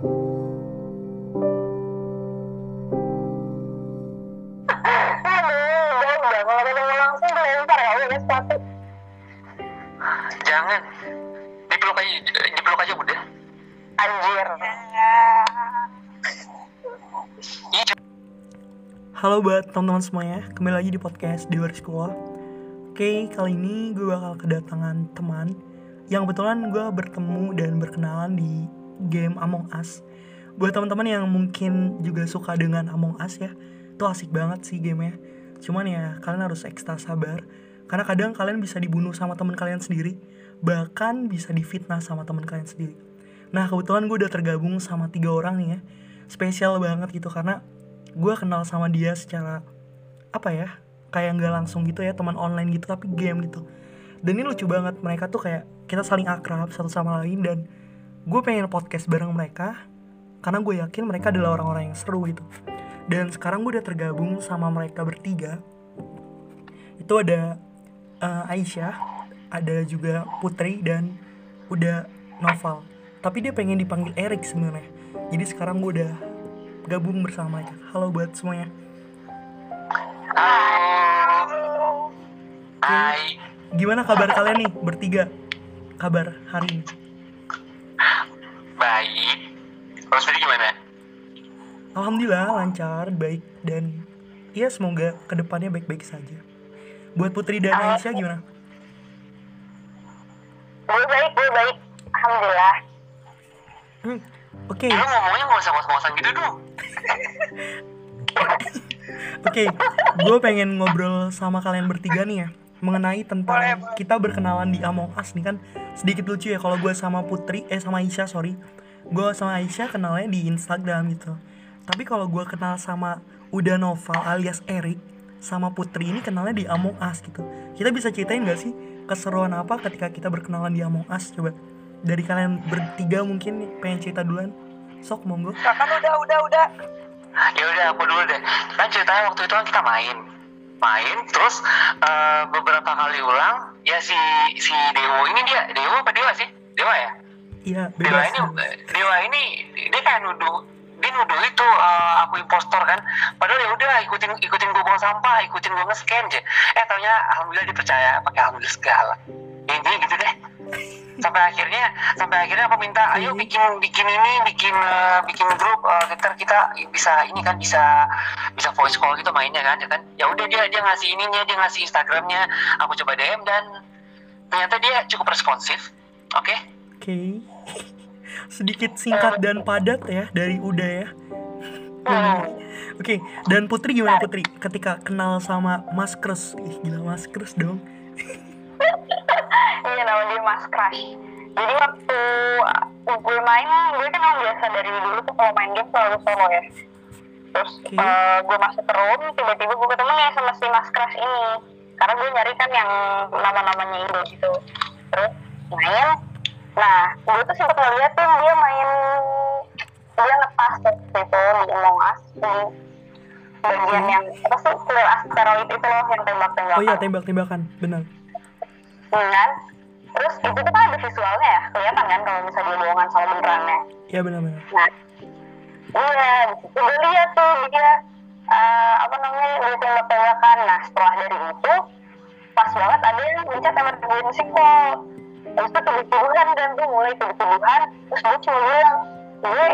Jangan. Dipeluk aja, dipeluk aja udah. Anjir. Halo buat teman-teman semuanya, kembali lagi di podcast di luar sekolah. Oke, kali ini gue bakal kedatangan teman yang kebetulan gue bertemu dan berkenalan di game Among Us. Buat teman-teman yang mungkin juga suka dengan Among Us ya, itu asik banget sih gamenya. Cuman ya kalian harus ekstra sabar, karena kadang kalian bisa dibunuh sama teman kalian sendiri, bahkan bisa difitnah sama teman kalian sendiri. Nah kebetulan gue udah tergabung sama tiga orang nih ya, spesial banget gitu karena gue kenal sama dia secara apa ya kayak nggak langsung gitu ya teman online gitu tapi game gitu dan ini lucu banget mereka tuh kayak kita saling akrab satu sama lain dan gue pengen podcast bareng mereka karena gue yakin mereka adalah orang-orang yang seru gitu. Dan sekarang gue udah tergabung sama mereka bertiga. Itu ada eh, Aisyah ada juga Putri dan udah Noval. Tapi dia pengen dipanggil Erik sebenarnya. Jadi sekarang gue udah gabung bersama mereka. Halo buat semuanya. Halo. Hai. gimana kabar kalian nih bertiga? Kabar hari ini Baik. Kalau sendiri gimana? Alhamdulillah lancar baik dan ya semoga ke depannya baik-baik saja buat Putri dan Aisyah gimana Gue baik, gue baik. Alhamdulillah. Hmm, oke lu ngomongnya nggak usah ngos-ngosan gitu dong. Oke, gue pengen ngobrol sama kalian bertiga nih ya mengenai tentang kita berkenalan di Among Us nih kan. Sedikit lucu ya kalau gue sama Putri eh sama Aisyah sorry. Gue sama Aisyah kenalnya di Instagram gitu. Tapi kalau gue kenal sama Uda Noval alias Erik sama Putri ini kenalnya di Among Us gitu. Kita bisa ceritain gak sih keseruan apa ketika kita berkenalan di Among Us? Coba dari kalian bertiga mungkin nih pengen cerita duluan. Sok monggo. Kan udah, udah, udah. Ya udah aku dulu deh. Kan ceritanya waktu itu kan kita main. Main terus eh, beberapa kali ulang ya si si Dewo ini dia Dewo apa Dewa sih? Dewa ya? iya Dewa ini Dewa ini dia kayak nuduh dia nuduh itu eh, aku impostor kan padahal ya udah ikutin ikutin gue buang sampah ikutin gue nge-scan aja eh taunya alhamdulillah dipercaya pakai alhamdulillah segala ya, intinya gitu deh sampai akhirnya sampai akhirnya aku minta ayo bikin bikin ini bikin eh, bikin grup eh, kita kita bisa ini kan bisa bisa voice call gitu mainnya kan ya kan ya udah dia dia ngasih ininya dia ngasih instagramnya aku coba dm dan ternyata dia cukup responsif oke Oke. Sedikit singkat dan padat ya dari Uda ya. Oke, dan Putri gimana Putri? Ketika kenal sama Mas Kres, ih gila Mas Kres dong. Iya, nama dia Mas Crush. Jadi waktu gue main, gue kan emang biasa dari dulu tuh kalau main game selalu solo ya. Terus Oke. eh, gue masuk ke room, tiba-tiba gue ketemu nih sama si Mas Crush ini. Karena gue nyari kan yang nama-namanya Indo gitu. Terus main, nah gue tuh sempet ngeliatin dia main, dia waktu itu di Among Us. Di bagian yang, apa sih, clear asteroid itu loh, yang tembak-tembakan. Oh iya tembak-tembakan, benar. Kan? Terus itu tuh kan ada visualnya ya kelihatan kan kalau misalnya bohongan sama benerannya. Iya benar-benar. nah iya gue lihat tuh dia eh, apa namanya dia tembak tembakan nah setelah dari itu pas banget ada yang mencet emergency call terus itu tuduh-tuduhan kan tuh mulai tuduh-tuduhan terus gue cuma bilang gue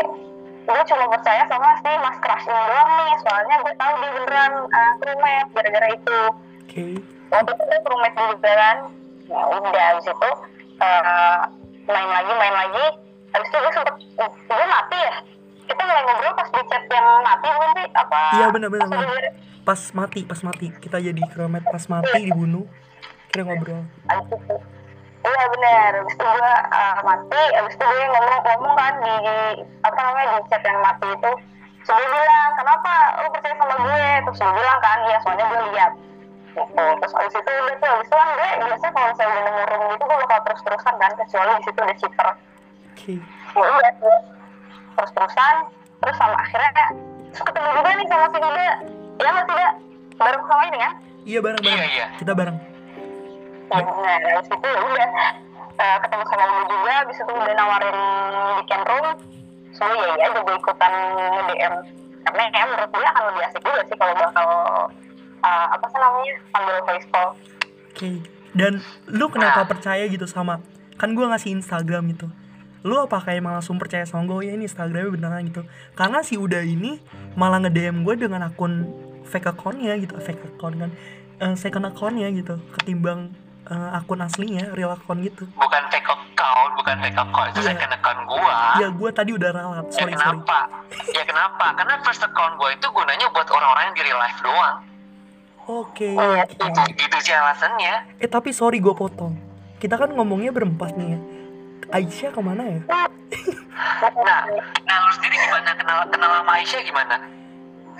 gue cuma percaya sama si mas crush ini doang nih soalnya gue tahu dia beneran uh, crewmate gara-gara itu. Oke. waktu itu roommate juga kan ya udah habis itu eh, main lagi main lagi. Habis itu gue sempet gue mati ya. Kita mulai ngobrol pas di chat yang mati bukan sih? Apa Iya benar-benar. pas udah- Pas mati, pas mati. Kita jadi kromet pas mati dibunuh. Kita ngobrol. iya benar habis itu gue eh, mati. Habis itu gue ngomong ngomong kan di, di- apa namanya di chat yang mati itu. Terus dia bilang kenapa lu percaya sama gue? Terus gue bilang kan iya soalnya gue lihat gitu terus abis itu udah tuh abis itu kan gue biasanya kalau misalnya udah nemu room gitu gue bakal terus terusan kan kecuali di situ ada cheater Oke. ya udah tuh terus terusan terus sama akhirnya terus ketemu juga nih sama si Dida ya nggak sih Dida bareng sama ini kan Iya bareng-bareng. Iya, iya. Kita bareng. ya benar habis itu ya udah eh, ketemu sama lu juga habis itu udah nawarin weekend room so ya ya aja gue ikutan nge-DM karena ya menurut gue akan lebih asik juga sih kalau bakal uh, apa sih namanya sambil voice call Oke. Dan lu kenapa percaya gitu sama kan gue ngasih Instagram gitu. Lu apakah emang langsung percaya sama gue "Oh ya ini Instagramnya beneran gitu? Karena si Uda ini malah nge-DM gue dengan akun fake accountnya gitu, fake account kan, eh, second accountnya gitu, ketimbang eh, akun aslinya, real account gitu. bukan fake account bukan fake account itu Iya. second account gua Ya gue tadi udah ralat, ya sorry sorry. kenapa ya kenapa karena first account gua itu gunanya buat orang-orang yang di real life doang Oke. Iya, oke. itu gitu sih alasannya Eh tapi sorry gue potong. Kita kan ngomongnya berempat nih ya. Aisyah ke mana ya? nah nah lu sendiri gimana kenal kenal sama Aisyah gimana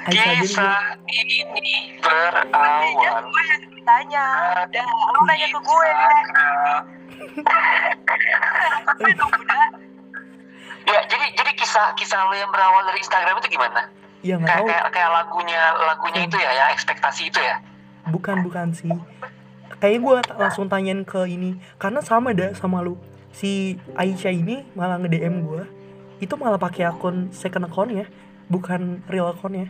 Aisyah jadi kisah ini Mestinya berawal gue yang ditanya udah lu nanya ke gue ya jadi jadi kisah kisah lo yang berawal dari Instagram itu gimana ya nggak kayak tahu. kayak kayak lagunya lagunya itu ya ya ekspektasi itu ya Bukan bukan sih. Kayaknya gue langsung tanyain ke ini karena sama dah sama lu. Si Aisyah ini malah nge DM gue. Itu malah pakai akun second account ya, bukan real account ya.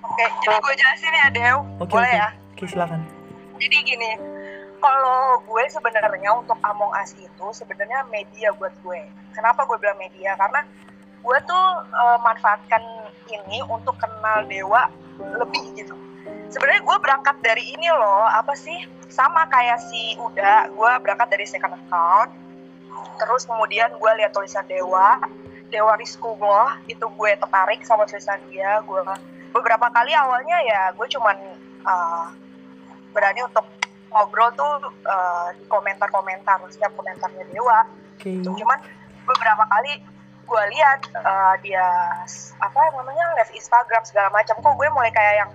oke jadi gue jelasin ya Dew Oke boleh oke. ya Oke silakan. jadi gini kalau gue sebenarnya untuk Among Us itu sebenarnya media buat gue kenapa gue bilang media karena gue tuh eh, manfaatkan ini untuk kenal dewa lebih gitu. Sebenarnya gue berangkat dari ini loh apa sih? Sama kayak si Uda gue berangkat dari second account. Terus kemudian gue lihat tulisan dewa dewa Rizkullah itu gue tertarik sama tulisan dia. Gue beberapa kali awalnya ya gue cuman uh, berani untuk ngobrol tuh uh, di komentar-komentar setiap komentarnya dewa. Oke. cuman beberapa kali gue lihat uh, dia apa namanya live Instagram segala macam kok gue mulai kayak yang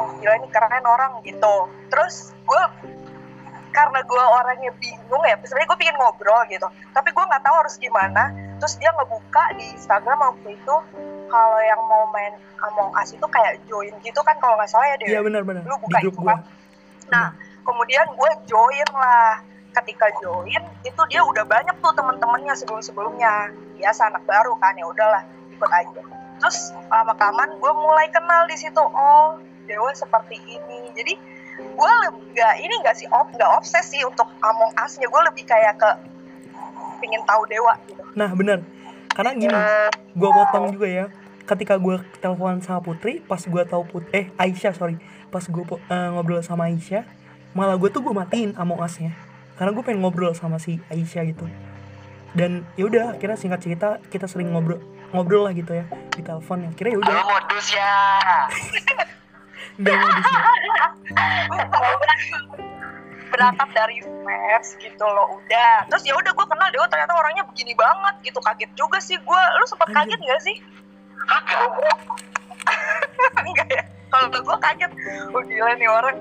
oh gila ini keren orang gitu. Terus gue karena gue orangnya bingung ya sebenarnya gue pengen ngobrol gitu tapi gue nggak tahu harus gimana. Terus dia ngebuka di Instagram waktu itu kalau yang mau main Among Us itu kayak join gitu kan kalau nggak salah ya dia Iya benar-benar lu di buka grup itu kan? Nah, kemudian gue join lah. Ketika join, itu dia udah banyak tuh temen-temennya sebelum-sebelumnya. Biasa anak baru kan, ya udahlah ikut aja. Terus lama kelamaan gue mulai kenal di situ. Oh, Dewa seperti ini. Jadi gue nggak ini nggak sih op nggak obses sih untuk Among Us-nya. Gue lebih kayak ke pengen tahu Dewa gitu. Nah benar. Karena gini, gue potong juga ya. Ketika gue telepon sama Putri, pas gue tahu Put eh Aisyah sorry, pas gue ngobrol sama Aisyah, malah gue tuh gue matiin Among Us-nya. Karena gue pengen ngobrol sama si Aisyah gitu. Dan yaudah, akhirnya singkat cerita kita sering ngobrol ngobrol lah gitu ya di telepon. Akhirnya yaudah, lo modus ya. Nggak di sini. berangkat dari fans gitu loh udah. Terus ya udah gue kenal Dewa ternyata orangnya begini banget gitu. Kaget juga sih gue lu sempet kaget gak sih? Kagak enggak ya? Kalau gue kaget. Oh gila nih orang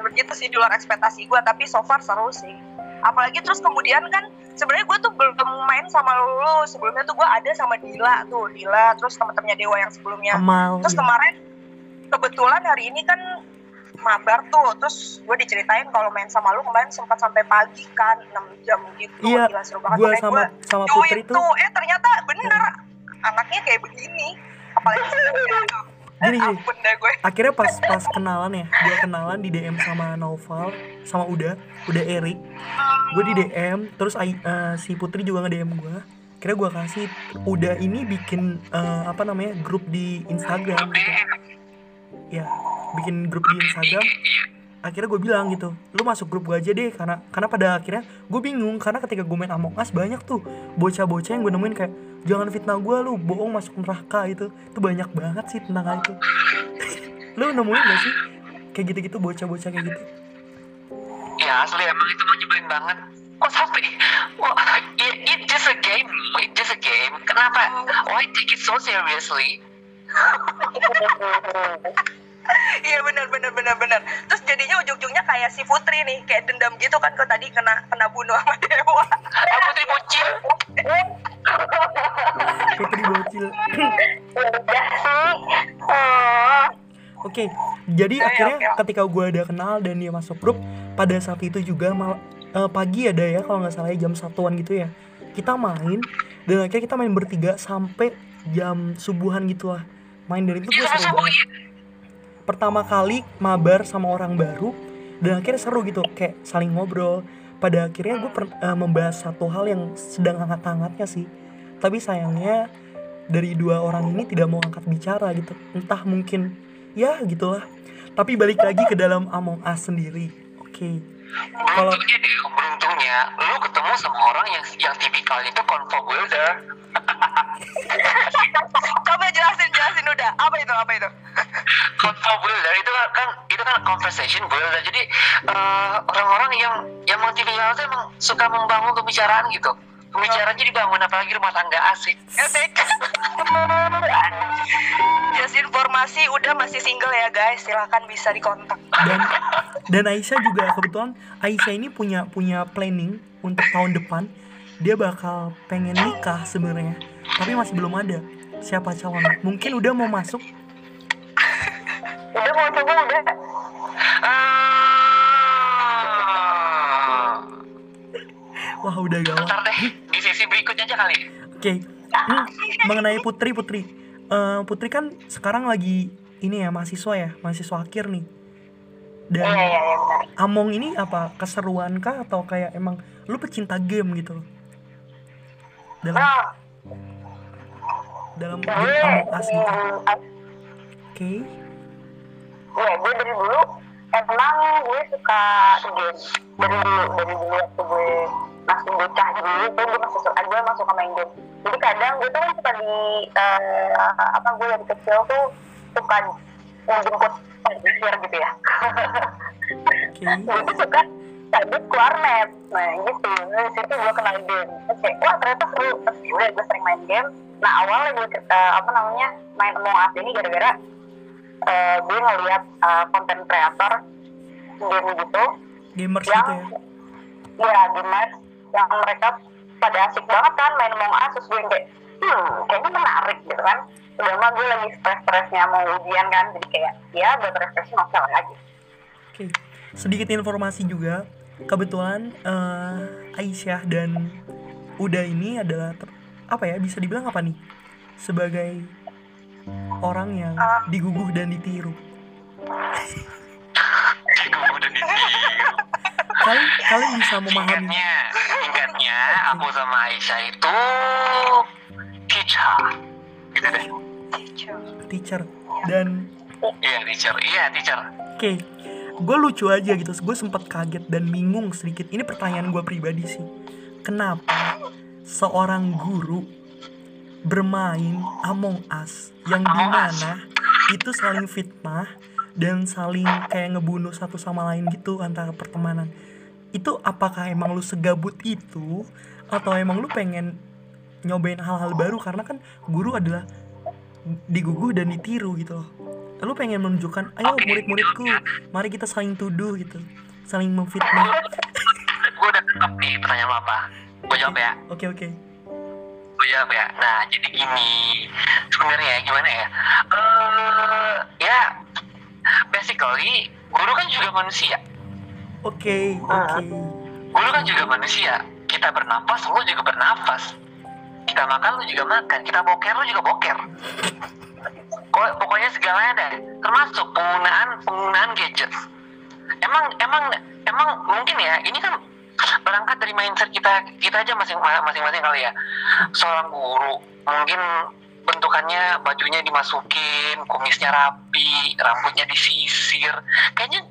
begitu sih di luar ekspektasi gue tapi so far seru sih. Apalagi terus kemudian kan sebenarnya gue tuh belum main sama lu sebelumnya tuh gue ada sama Dila tuh Dila terus teman-temannya Dewa yang sebelumnya. Amal. terus kemarin kebetulan hari ini kan mabar tuh. Terus gue diceritain kalau main sama lu kemarin sempat sampai pagi kan 6 jam gitu. Iya, Gila, seru banget. Gue Makanya sama gua sama Putri tuh. Eh ternyata bener. Anaknya kayak begini. Apalagi Gini, gini. gue akhirnya pas pas kenalan ya dia kenalan di DM sama Noval sama Uda Uda Erik gue di DM terus eh, si Putri juga nge DM gue kira gue kasih Uda ini bikin eh, apa namanya grup di Instagram gitu. ya bikin grup di Instagram akhirnya gue bilang gitu lu masuk grup gue aja deh karena karena pada akhirnya gue bingung karena ketika gue main Among Us banyak tuh bocah-bocah yang gue nemuin kayak jangan fitnah gue lu bohong masuk neraka itu itu banyak banget sih tentang itu. Lu nemuin gak sih? Kayak gitu-gitu bocah-bocah kayak gitu. Ya asli emang itu mau nyebelin banget. Kok sampai wah it, it just a game it just a game. Kenapa? Why take it so seriously iya bener bener bener bener terus jadinya ujung-ujungnya kayak si Putri nih kayak dendam gitu kan kok tadi kena kena bunuh sama Dewa. Ah putri bocil. Putri bocil. Udah sih oh Oke, jadi Oke, akhirnya oke. ketika gue ada kenal dan dia masuk grup, pada saat itu juga mal, eh, pagi ada ya kalau nggak salah ya, jam satuan gitu ya. Kita main dan akhirnya kita main bertiga sampai jam subuhan gitu lah main dari itu gue Iya, seru sama banget pertama kali mabar sama orang baru dan akhirnya seru gitu kayak saling ngobrol. Pada akhirnya gue per- eh, membahas satu hal yang sedang hangat-hangatnya sih. Tapi sayangnya dari dua orang ini tidak mau angkat bicara gitu. Entah mungkin ya gitulah. Tapi balik lagi ke dalam Among Us sendiri oke. Kalau- Beruntungnya deh, beruntungnya lu ketemu sama orang yang yang tipikalnya itu convo builder. Coba jelasin jelasin udah. Apa itu? Apa itu? Builder itu kan itu kan conversation builder. Jadi eh, orang-orang yang yang tipikal itu emang suka membangun pembicaraan gitu. Pembicaraannya dibangun apalagi rumah tangga asik. Etik. Just informasi udah masih single ya guys. Silahkan bisa dikontak. dan dan Aisyah juga kebetulan Aisyah ini punya punya planning untuk tahun depan dia bakal pengen nikah sebenarnya tapi masih belum ada siapa calonnya mungkin udah mau masuk. Udah mau coba udah Ah. wah udah gawat. Ntar deh di sesi berikutnya aja kali. oke Hmm, mengenai Putri Putri. Eh, Putri kan sekarang lagi ini ya mahasiswa ya mahasiswa akhir nih. Dan iya iya iya benar Among ini apa keseruan kah? Atau kayak emang lu pecinta game gitu? Loh dalam nah dalam gue Us gitu. Oke. Iya, gue dari dulu. Emang gue suka game. Dari dulu dari dulu waktu gue masih bocah dulu tuh gue masih suka gue emang suka main game. Jadi kadang gue tuh kan suka di eh, apa gue dari kecil tuh suka menjemput pelajar gitu ya. Gue tuh suka cabut ke warnet nah gitu. Dari situ gue kenal game. Oke wah ternyata seru. Terus ya gue sering main game nah awalnya gue eh, apa namanya main Among Us ini gara-gara eh, gue ngeliat eh, konten kreator game gitu. Gamers yang gitu ya? Ya gamers. Yang mereka pada asik banget kan main Among Us terus gue kayak hmm kayaknya menarik gitu kan. Udah mah gue lagi stres-stresnya mau ujian kan jadi kayak ya buat refreshing oke lah aja Oke, sedikit informasi juga. Kebetulan eh, Aisyah dan Uda ini adalah ter- apa ya bisa dibilang apa nih? Sebagai orang yang Ah. diguguh dan ditiru. Dan ditiru. Kalian kalian bisa memahami Singkatnya, singkatnya aku sama Aisyah itu teacher. Gitu deh. teacher dan Iya teacher, iya teacher. oke, gue lucu aja gitu. Gue sempat kaget dan bingung sedikit. Ini pertanyaan gue pribadi sih. Kenapa seorang guru bermain Among Us yang Us. di mana itu saling fitnah dan saling kayak ngebunuh satu sama lain gitu antara pertemanan itu apakah emang lu segabut itu atau emang lu pengen nyobain hal-hal baru karena kan guru adalah diguguh dan ditiru gitu loh lu pengen menunjukkan ayo murid-muridku mari kita saling tuduh gitu saling memfitnah Gue udah nih pertanyaan apa. Gue jawab ya. oke oke Gue jawab ya. Nah jadi gini, sebenarnya gimana ya? Eh ya, basically guru kan juga manusia. oke oke Guru kan juga manusia. Kita bernafas, lo juga bernafas. Kita makan, lo juga makan. Kita boker, lo juga boker. Kok- Pokoknya segalanya deh. Termasuk penggunaan penggunaan gadget. Emang emang emang mungkin ya. Ini kan berangkat dari mindset kita kita aja masing masing-masing kali ya. Seorang guru mungkin bentukannya bajunya dimasukin, kumisnya rapi, rambutnya disisir. Kayaknya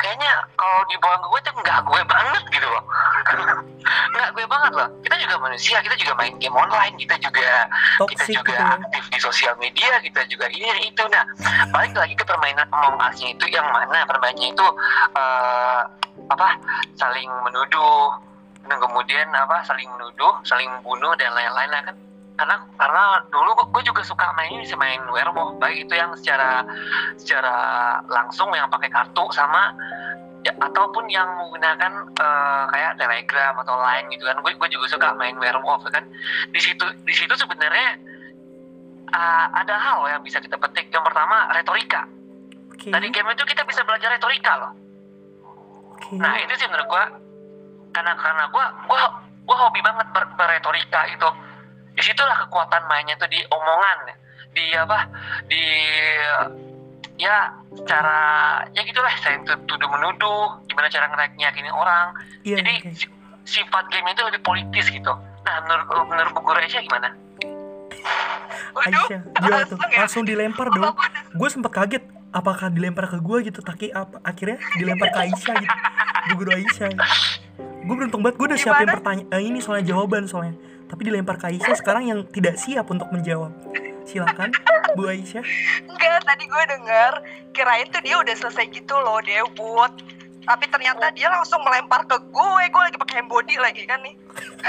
kayaknya kalau dibawa gue tuh nggak gue banget gitu loh. Nggak gue banget loh. Kita juga manusia kita juga main game online kita juga kita toxic juga gitu ya. aktif di sosial media kita juga ini itu. Nah balik lagi ke permainan Among itu yang mana? Permainannya itu eh, apa saling menuduh. Dan kemudian apa saling menuduh saling bunuh dan lain-lain lah kan. Karena karena dulu gue, juga suka main ini sih, main werewolf. Baik itu yang secara secara langsung yang pakai kartu sama ya, ataupun yang menggunakan eh, kayak telegram atau lain gitu kan. Gue gue juga suka main werewolf kan. Di situ di situ sebenarnya ah, ada hal yang bisa kita petik. Yang pertama retorika. Oke. Dari game itu kita bisa belajar retorika loh oke. Nah itu sih menurut gua karena karena gua gua gua hobi banget ber, berretorika itu. Di situlah kekuatan mainnya tuh di omongan di apa di ya cara ya gitulah saya tuduh menuduh gimana cara ngeyakinin orang. Iya, jadi si- sifat game itu lebih politis gitu. Nah menurut menurut Bu Guru Aisyah gimana? Waduh, Aisyah tuh? ya. langsung dilempar dong gue sempet kaget apakah dilempar ke gue gitu tapi apa akhirnya dilempar ke Aisyah gitu Bu guru Aisyah gue beruntung banget gue udah siapin Gimana? pertanyaan ini soalnya jawaban soalnya tapi dilempar ke Aisyah sekarang yang tidak siap untuk menjawab silakan Bu Aisyah Enggak, tadi gue denger kirain tuh dia udah selesai gitu loh, debut. Tapi ternyata dia langsung melempar ke gue. Gue lagi pakai body lagi kan nih.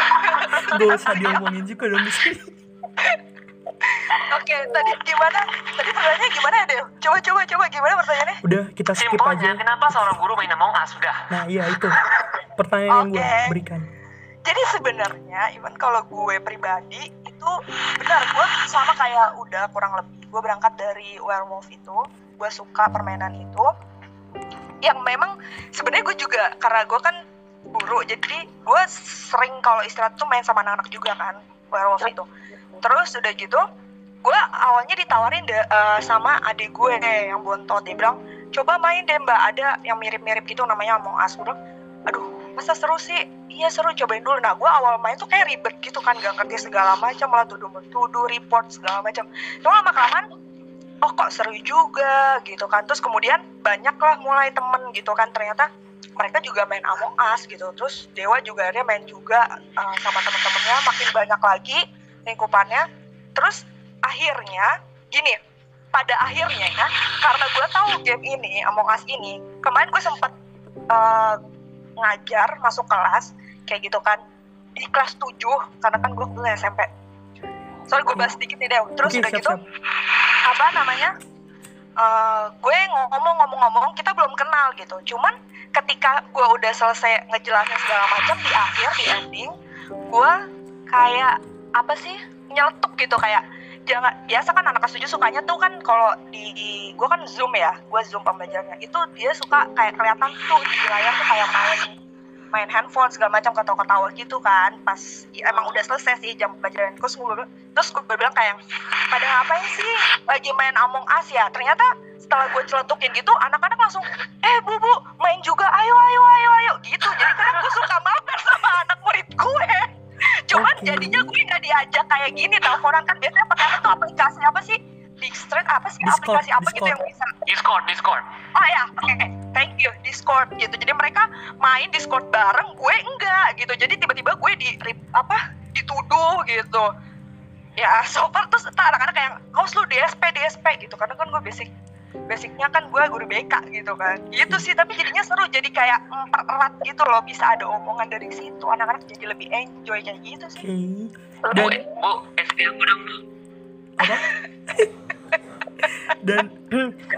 gak usah diomongin juga dong di sini Oke, tadi gimana? Tadi pertanyaannya gimana ya, Dew? Coba coba coba gimana pertanyaannya? udah kita skip simpelnya aja kenapa seorang guru main Among Us sudah nah iya itu pertanyaan yang gue berikan Jadi sebenarnya, even kalau gue pribadi itu benar gue sama kayak udah kurang lebih gue berangkat dari werewolf itu, gue suka permainan itu. Yang memang sebenarnya gue juga karena gue kan guru, jadi gue sering kalau istirahat tuh main sama anak-anak juga kan werewolf itu. Terus udah gitu, gue awalnya ditawarin deh eh, sama adik gue yang bontot. Dia bilang coba main deh mbak. Ada yang mirip-mirip gitu namanya Among Us. Bilang aduh masa seru sih? Iya seru. Cobain dulu. Nah gue awal main tuh kayak ribet gitu kan. Gak ngerti segala macam malah tuduh tuduh report segala macam. Cuma lama kelamaan oh kok seru juga gitu kan. Terus kemudian banyak lah mulai temen gitu kan. Ternyata mereka juga main Among Us gitu. Terus Dewa juga akhirnya main juga uh, sama temen-temennya. Makin banyak lagi lingkupannya. Terus akhirnya gini pada akhirnya ya karena gue tahu game ini Among Us ini kemarin gue sempet uh, ngajar masuk kelas kayak gitu kan di kelas 7 karena kan gue dulu SMP soalnya gue bahas sedikit nih deh terus Oke, udah siap, gitu siap. apa namanya eh, gue ngomong-ngomong-ngomong kita belum kenal gitu. Cuman ketika gue udah selesai ngejelasin segala macam di akhir di ending gue kayak apa sih nyeletuk gitu kayak jangan biasa kan anak kelas sukanya tuh kan kalau di, di gue kan zoom ya gue zoom pembelajarannya. Itu dia suka kayak kelihatan tuh di layar tuh kayak main main handphone segala macam ketawa-ketawa gitu kan pas ya, emang udah selesai sih jam pelajaran terus gue terus gue bilang kayak pada ngapain sih lagi main Among Us ya? Ternyata setelah gue celetukin gitu anak-anak langsung eh bu bu main juga. Ayo ayo ayo ayo. Gitu. Jadi kadang gue suka mabar sama anak murid gue cuman Oke. jadinya gue nggak diajak kayak gini teleponan kan biasanya pakai apa tuh aplikasi apa sih Dijkstrak apa sih Discord, aplikasi apa gitu Discord. yang bisa Discord Discord Oh ya, oke, thank you Discord gitu. Jadi mereka main Discord bareng, gue enggak gitu. Jadi tiba-tiba gue di apa dituduh gitu. Ya, so far terus entar anak-anak kayak, kaos lu DSP DSP gitu. Karena kan gue basic basicnya kan gue guru BK gitu kan. Gitu sih, tapi jadinya seru. Jadi kayak mempererat gitu loh. Bisa ada omongan dari situ. Anak-anak jadi lebih enjoy kayak gitu sih. Bu, dan Bu, SD aku dong apa dan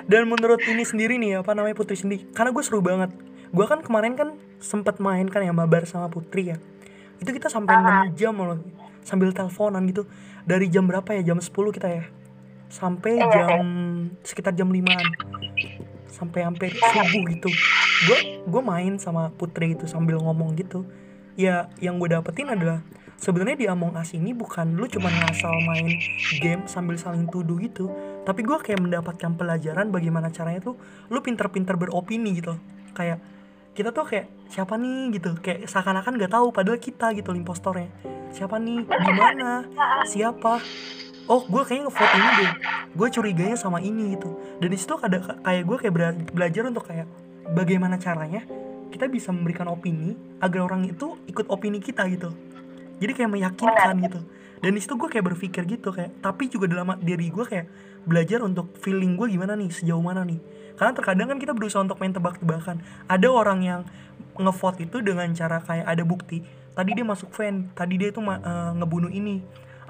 dan menurut ini sendiri nih apa namanya Putri sendiri karena gue seru banget gue kan kemarin kan sempet main kan ya mabar sama Putri ya itu kita sampai 6 jam loh sambil teleponan gitu dari jam berapa ya jam 10 kita ya sampai Iya, jam sekitar jam 5an sampai hampir subuh gitu. Gue gue main sama Putri itu sambil ngomong gitu. Ya yang gue dapetin adalah sebenarnya di Among Us ini bukan lu cuma ngasal main game sambil saling tuduh gitu tapi gue kayak mendapatkan pelajaran bagaimana caranya tuh lu pinter-pinter beropini gitu. Kayak kita tuh kayak siapa nih? gitu. Kayak seakan-akan nggak tahu padahal kita gitu impostornya. Siapa nih? Di mana? Siapa oh gue kayaknya ngevote ini deh. Gue curiganya sama ini gitu. Dan di situ ada kayak gue kayak bela- belajar untuk kayak bagaimana caranya kita bisa memberikan opini agar orang itu ikut opini kita gitu. Jadi kayak meyakinkan gitu. Dan di situ gue kayak berpikir gitu kayak tapi juga dalam diri gue kayak belajar untuk feeling gue gimana nih sejauh mana nih. Karena terkadang kan kita berusaha untuk main tebak-tebakan. Ada orang yang ngevote itu dengan cara kayak ada bukti. Tadi dia masuk fan tadi dia itu eh, ngebunuh ini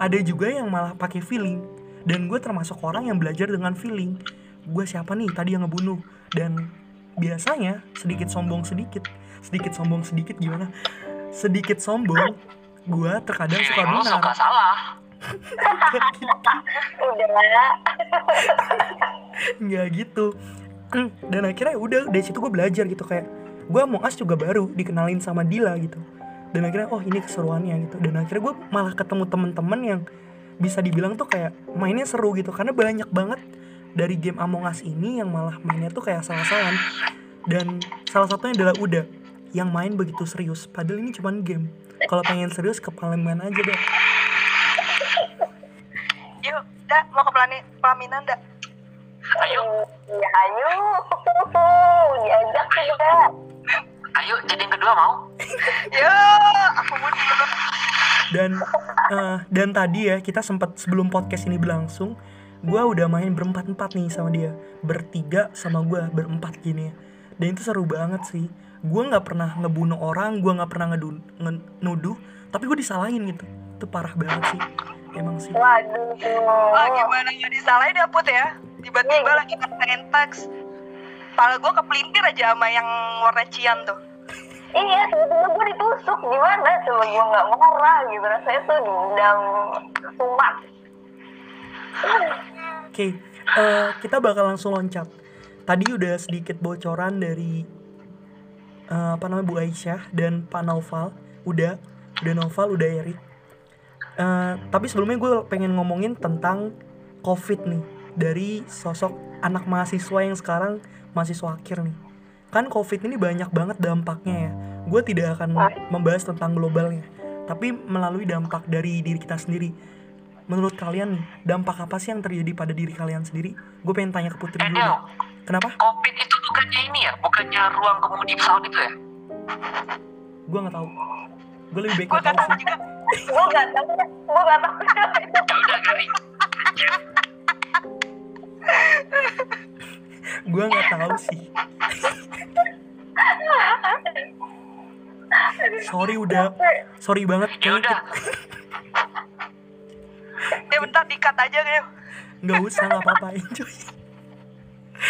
ada juga yang malah pakai feeling. Dan gue termasuk orang yang belajar dengan feeling. Gue siapa nih? Tadi yang ngebunuh. Dan biasanya sedikit sombong sedikit. Sedikit sombong sedikit gimana? Sedikit sombong gue terkadang suka benar. suka salah? Udah. Nggak gitu. Hmm, dan akhirnya udah dari situ gue belajar gitu. Kayak gue Among Us juga baru dikenalin sama Dila gitu dan akhirnya oh ini keseruannya gitu. Dan akhirnya gue malah ketemu temen-temen yang bisa dibilang tuh kayak mainnya seru gitu. Karena banyak banget dari game Among Us ini yang malah mainnya tuh kayak salah-salah dan salah satunya adalah Uda yang main begitu serius. Padahal ini cuman game. Kalau pengen serius ke Palembang aja deh Yuk, dah mau ke pelani, pelaminan dah. Ayo, Iya, ayo. Diajak juga. Ayo jadi yang kedua mau? Yuk, aku mau dulu. dan eh, dan tadi ya kita sempat sebelum podcast ini berlangsung gue udah main berempat empat nih sama dia bertiga sama gue berempat gini ya dan itu seru banget sih gue nggak pernah ngebunuh orang gue nggak pernah ngedu- nge- nuduh tapi gue disalahin gitu itu parah banget sih emang sih Waduh. Wah, gimana nggak disalahin ya Put ya? Tiba-tiba lagi ngerjain teks. Kepala gue kepelintir aja sama yang warna cian tuh. Iya, sebetulnya gue ditusuk. Gimana? Coba gue nggak marah gitu. Rasanya tuh dendam sumat. Oke, eh, kita bakal langsung loncat. Tadi udah sedikit bocoran dari eh, apa namanya Bu Aisyah dan Pak Naufal. Udah, udah Naufal, udah Erik. Eh, tapi sebelumnya gue pengen ngomongin tentang COVID nih dari sosok anak mahasiswa yang sekarang mahasiswa akhir nih. Kan COVID ini banyak banget dampaknya ya. Gue tidak akan membahas tentang globalnya, tapi melalui dampak dari diri kita sendiri menurut kalian nih dampak apa sih yang terjadi pada diri kalian sendiri gue pengen tanya ke Putri Eh, dulu kenapa COVID itu bukannya ini ya? Bukannya ruang kemudi pesawat itu ya? gue nggak tahu gue lebih baik nggak gak tahu sih. Gue nggak tahu. Gue nggak tahu. Ya udah garing. Gue nggak tahu sih. Sorry udah. Sorry banget. Ya udah. Ya bentar dikat aja kayak. nggak usah nggak apa-apa enjoy.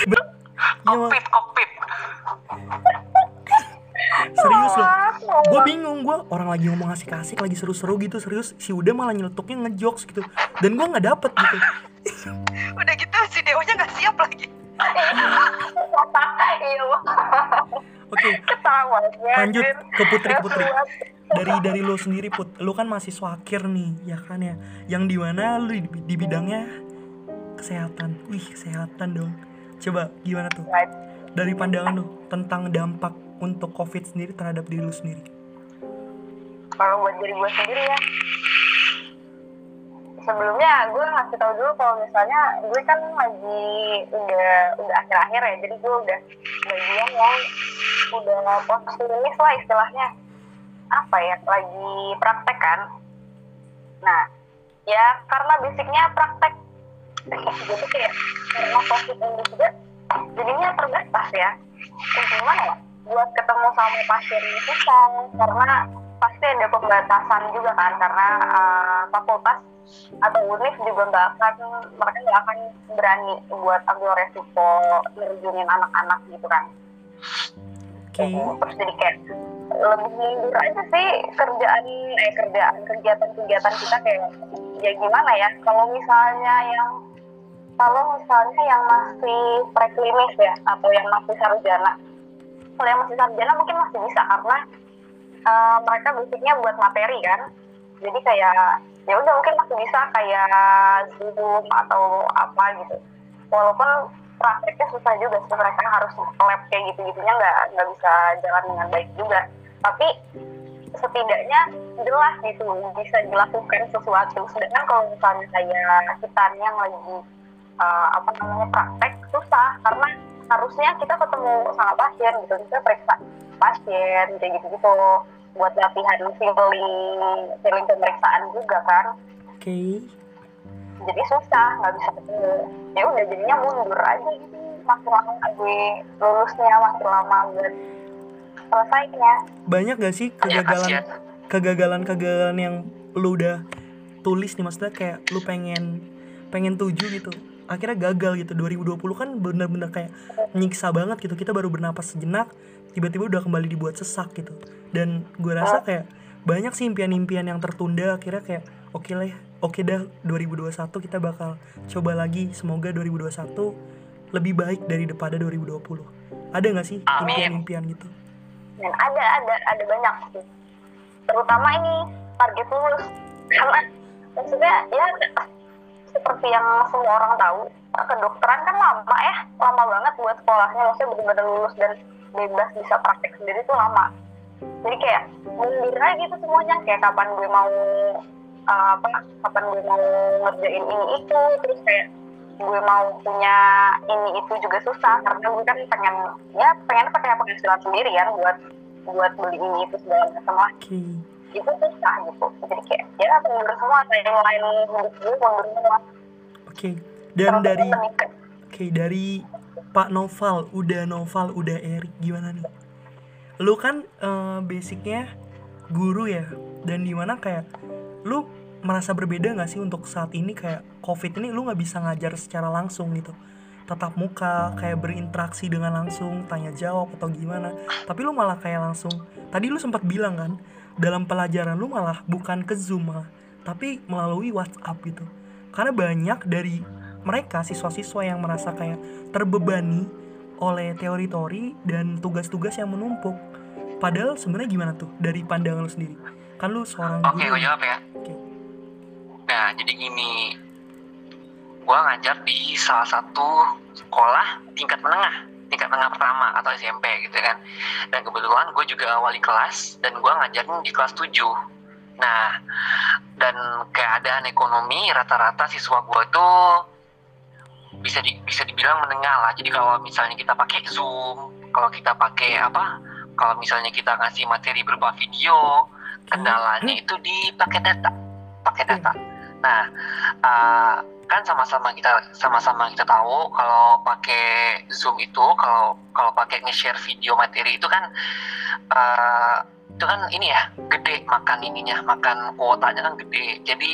Ber- Iya, Kokpit, kokpit. serius loh. Gue bingung gue orang lagi ngomong asik-asik lagi seru-seru gitu serius. Si udah malah nyeletuknya ngejokes gitu. Dan gue nggak dapet gitu. Udah gitu si Deonya gak siap lagi. Iya, oke ketawa. lanjut ke putri ke putri dari dari lo sendiri put lo kan mahasiswa akhir nih ya kan ya? Yang di mana lo di, di bidangnya? Kesehatan. Wih kesehatan dong. Coba gimana tuh? Dari pandangan lo tentang dampak untuk covid sendiri terhadap diri lo sendiri. Kalau buat diri gue sendiri ya. Sebelumnya gue ngasih tau dulu kalau misalnya gue kan lagi udah udah akhir-akhir ya, jadi gue udah bagian yang udah post klinis lah istilahnya apa ya lagi praktek kan. Nah ya karena basicnya praktek jadi kayak karena covid ini juga jadinya terbatas ya. Gimana ya? Buat ketemu sama pasien itu susah karena pasti ada pembatasan juga kan karena uh, fakultas atau univ juga nggak akan mereka nggak akan berani buat ambil resiko nerjunin anak-anak gitu kan. Oke. Terus jadi kayak lebih mundur aja sih kerjaan eh kerjaan kegiatan-kegiatan kita kayak ya gimana ya kalau misalnya yang kalau misalnya yang masih preklinis ya atau yang masih sarjana. Kalau yang masih sarjana mungkin masih bisa karena eh, mereka basicnya buat materi kan? Jadi kayak ya udah mungkin masih bisa kayak zoom atau apa gitu. Walaupun prakteknya susah juga sih mereka harus lab kayak gitu gitunya nggak nggak bisa jalan dengan baik juga. Tapi setidaknya jelas gitu bisa dilakukan sesuatu. Sedangkan kalau misalnya kayak kita yang lagi uh, apa namanya praktek susah. Karena harusnya kita ketemu sama pasien gitu kita periksa pasien kayak gitu gitu buat latihan feeling feeling pemeriksaan juga kan. Oke. Jadi susah nggak bisa ketemu. Ya udah jadinya mundur aja gitu. Makin lama gue lulusnya makin lama buat selesainya. Banyak gak sih Ya, kegagalan kegagalan kegagalan yang lu udah tulis nih? Maksudnya kayak lu pengen pengen tuju gitu. Akhirnya gagal gitu. 2020 kan bener-bener kayak nyiksa banget gitu. Kita baru bernapas sejenak tiba-tiba udah kembali dibuat sesak gitu. Dan gue rasa kayak banyak sih impian-impian yang tertunda akhirnya kayak oke lah ya, oke dah 2021 kita bakal coba lagi. Semoga 2021 lebih baik dari daripada 2020 ada nggak sih impian-impian gitu? Dan ada ada ada banyak sih. Terutama ini target lulus karena maksudnya ya seperti yang semua orang tahu kedokteran kan lama ya lama banget buat sekolahnya. Maksudnya benar-benar lulus dan bebas bisa praktek sendiri tuh lama jadi kayak mundur aja gitu semuanya kayak kapan gue mau uh, apa kapan gue mau ngerjain ini itu terus kayak gue mau punya ini itu juga susah karena gue kan pengen ya pengen pakai penghasilan sendiri kan buat buat beli ini itu segala macam lah Oke. itu susah gitu jadi kayak ya mundur semua kayak yang lain hidup gue mundur semua Oke. Dan Terus dari meningkat. Oke, dari Pak Noval, udah Noval, udah Erik, gimana nih? Lu kan eh, basicnya guru ya, dan di mana kayak lu merasa berbeda nggak sih untuk saat ini kayak COVID ini lu nggak bisa ngajar secara langsung gitu, tatap muka, kayak berinteraksi dengan langsung, tanya jawab atau gimana? Tapi lu malah kayak langsung, tadi lu sempat bilang kan, dalam pelajaran lu malah bukan ke Zoom malah, tapi melalui WhatsApp gitu. Karena banyak dari mereka siswa-siswa yang merasa kayak terbebani oleh teori-teori dan tugas-tugas yang menumpuk. Padahal sebenarnya gimana tuh dari pandangan lu sendiri? Kan lu seorang Oke, guru. gue jawab ya. Oke. Nah, jadi gini. Gua ngajar di salah satu sekolah tingkat menengah, tingkat menengah pertama atau SMP gitu kan. Dan kebetulan gue juga wali kelas dan gua ngajarin di kelas 7. Nah, dan keadaan ekonomi rata-rata siswa gua tuh bisa di, bisa dibilang menengah lah. Jadi kalau misalnya kita pakai Zoom, kalau kita pakai apa? Kalau misalnya kita ngasih materi berupa video, kendalanya itu di pakai data pakai data nah uh, kan sama-sama kita sama-sama kita tahu kalau pakai zoom itu kalau kalau pakai nge-share video materi itu kan uh, itu kan ini ya gede makan ininya makan kuotanya kan gede jadi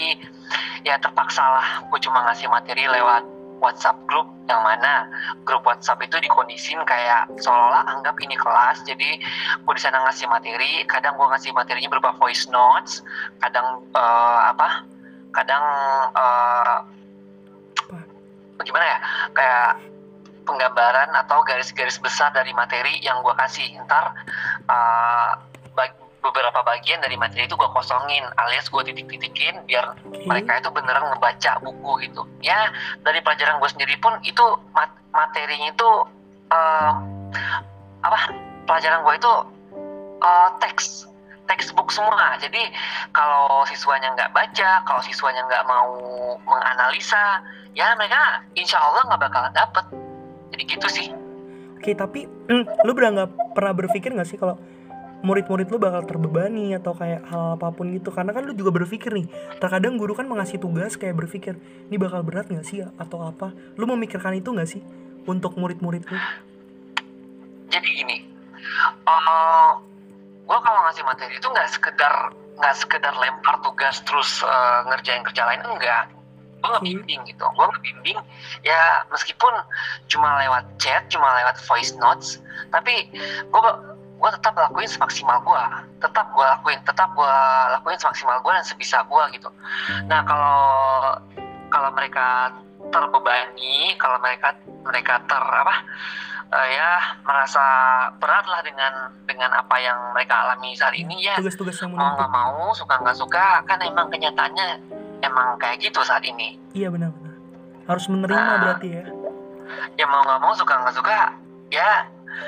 ya terpaksa lah gue cuma ngasih materi lewat WhatsApp grup yang mana? Grup WhatsApp itu dikondisiin kayak seolah-olah anggap ini kelas jadi gue di sana ngasih materi kadang gue ngasih materinya berupa voice notes kadang eh, apa? Kadang eh, bagaimana ya? Kayak penggambaran atau garis-garis besar dari materi yang gue kasih. Ntar bag- beberapa bagian dari materi itu gue kosongin alias gue titik-titikin biar mereka itu beneran ngebaca buku gitu. Ya dari pelajaran gue sendiri pun itu mat- materinya itu eh, apa pelajaran gue itu eh, teks textbook semua. Jadi kalau siswanya nggak baca kalau siswanya nggak mau menganalisa ya mereka insya Allah nggak bakalan dapet. Jadi gitu sih. Oke, tapi mm, lu beranggap pernah berpikir nggak sih kalau murid-murid lu bakal terbebani atau kayak hal apa pun gitu. Karena kan lu juga berpikir nih terkadang guru kan mengasih tugas kayak berpikir ini bakal berat nggak sih ya? Atau apa? Lu memikirkan itu nggak sih untuk murid-murid lu? Jadi gini eh gue kalau ngasih materi itu nggak sekedar nggak sekedar lempar tugas terus eh, ngerjain kerja lain enggak. Gue ngebimbing gitu. Gue ngebimbing ya meskipun cuma lewat chat cuma lewat voice notes tapi gue gue tetap lakuin semaksimal gue tetap gue lakuin tetap gue lakuin semaksimal gue dan sebisa gue gitu. Nah kalau kalau mereka terbebani kalau mereka mereka ter apa eh, ya merasa berat lah dengan dengan apa yang mereka alami saat ini ya. Tugas-tugas yang mau nggak mau suka nggak suka kan emang kenyataannya emang kayak gitu saat ini. Iya benar-benar harus menerima Ah. berarti ya. Ya mau nggak mau suka nggak suka ya.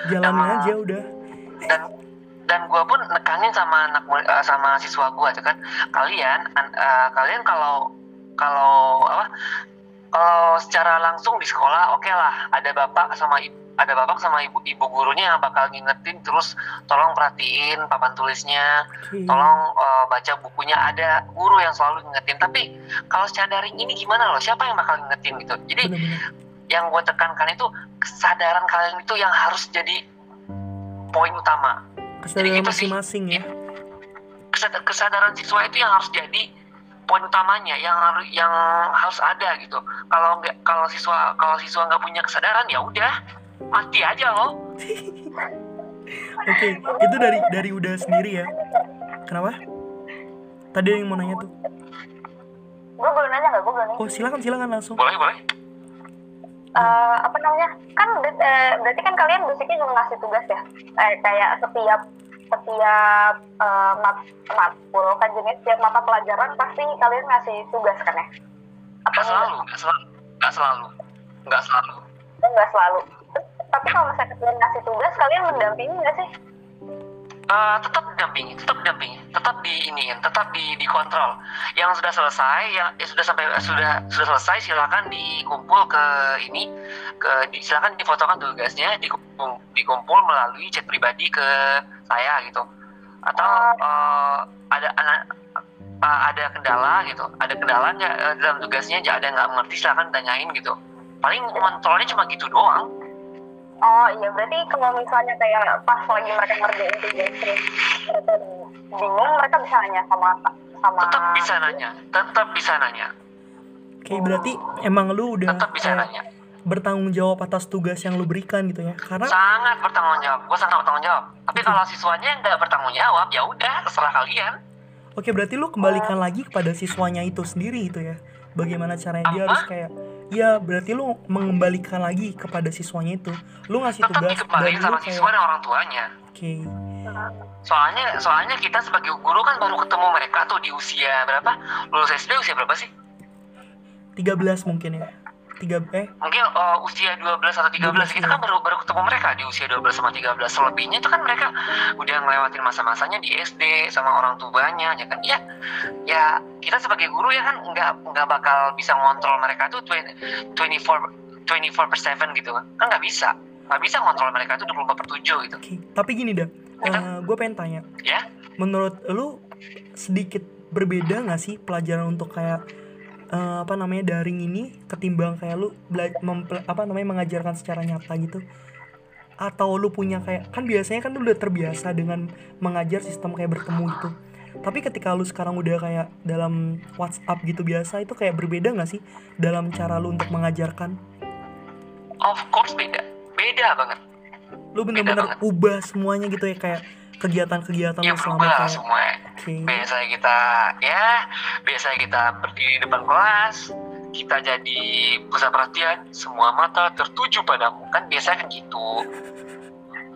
Jalannya Emang- aja udah dan dan gue pun nekanin sama anak eh, sama siswa gue kan. Kalian an- eh, kalian kalau kalau apa kalau secara langsung di sekolah oke lah. Ada bapak sama ibu ada bapak sama ibu ibu gurunya yang bakal ngingetin terus tolong perhatiin papan tulisnya. Tolong eh, baca bukunya. Ada guru yang selalu ngingetin. Tapi kalau secara daring ini gimana loh? Siapa yang bakal ngingetin gitu? Jadi yang gue tekankan itu kesadaran kalian itu yang harus jadi poin utama. Kesadaran gitu sih. masing-masing ya. Kesad- kesadaran siswa itu yang harus jadi poin utamanya yang harus yang harus ada gitu. Kalau nggak kalau siswa kalau siswa nggak punya kesadaran ya udah mati aja loh oke itu dari dari udah sendiri ya. Kenapa? Tadi ada yang mau nanya tuh. Gue boleh nanya nggak? Gue boleh nanya. Oh silakan silakan langsung. Boleh boleh Eh, apa namanya kan ber- eh, berarti kan kalian basicnya juga ngasih tugas ya eh, kayak setiap setiap uh, mat matkul kan jenis setiap mata pelajaran pasti kalian ngasih tugas kan ya? Apa selalu, nggak selalu, nggak selalu, nggak selalu. Nggak selalu. Tapi kalau misalnya kalian ngasih tugas, kalian mendampingi nggak sih? Uh, tetap dampingi, tetap dampingi, tetap di ini, tetap di dikontrol. Yang sudah selesai, yang ya sudah sampai sudah sudah selesai, silakan dikumpul ke ini, ke di, silakan difotokan tugasnya, dikumpul, dikumpul melalui chat pribadi ke saya gitu. Atau uh, ada anak uh, ada kendala gitu, ada kendalanya uh, dalam tugasnya, ada yang nggak mengerti, silakan tanyain gitu. Paling kontrolnya cuma gitu doang Oh iya, berarti kalau misalnya kayak pas lagi mereka ngerjain tugas terus mereka bingung, mereka bisa nanya sama sama. Tetap bisa nanya, tetap bisa nanya. Oke, berarti emang lu udah tetap bisa nanya. bertanggung jawab atas tugas yang lu berikan gitu ya? Karena sangat bertanggung jawab, gue sangat bertanggung jawab. Tapi kalau siswanya nggak bertanggung jawab, ya udah terserah kalian. Oke, berarti lu kembalikan lagi kepada siswanya itu sendiri itu ya? Bagaimana caranya dia harus kayak Iya, berarti lu mengembalikan lagi kepada siswanya itu. Lu ngasih Tetap tugas dan sama kayak... siswa dan orang tuanya. Oke. Okay. Soalnya soalnya kita sebagai guru kan baru ketemu mereka tuh di usia berapa? Lulus SD usia berapa sih? 13 mungkin ya tiga eh? Mungkin uh, usia 12 atau 13 12, kita kan baru baru ketemu mereka di usia 12 sama 13 selebihnya itu kan mereka udah ngelewatin masa-masanya di SD sama orang tuanya ya kan? Ya ya kita sebagai guru ya kan nggak nggak bakal bisa ngontrol mereka tuh 20, 24 24 per 7 gitu kan. Kan nggak bisa. Nggak bisa ngontrol mereka tuh 24 per 7 gitu. Okay. tapi gini dah. Uh, eh, gue pengen tanya. Ya? Menurut lu sedikit berbeda nggak sih pelajaran untuk kayak uh, apa namanya daring ini ketimbang kayak lu apa namanya mengajarkan secara nyata gitu. Atau lu punya kayak kan biasanya kan lu udah terbiasa dengan mengajar sistem kayak bertemu gitu. Tapi ketika lu sekarang udah kayak dalam WhatsApp gitu biasa itu kayak berbeda nggak sih dalam cara lu untuk mengajarkan? Of course beda, beda banget. Lu bener-bener ubah semuanya gitu ya kayak kegiatan-kegiatan ya, selama kayak okay. biasa kita ya biasa kita berdiri di depan kelas kita jadi pusat perhatian semua mata tertuju padamu kan biasa kan gitu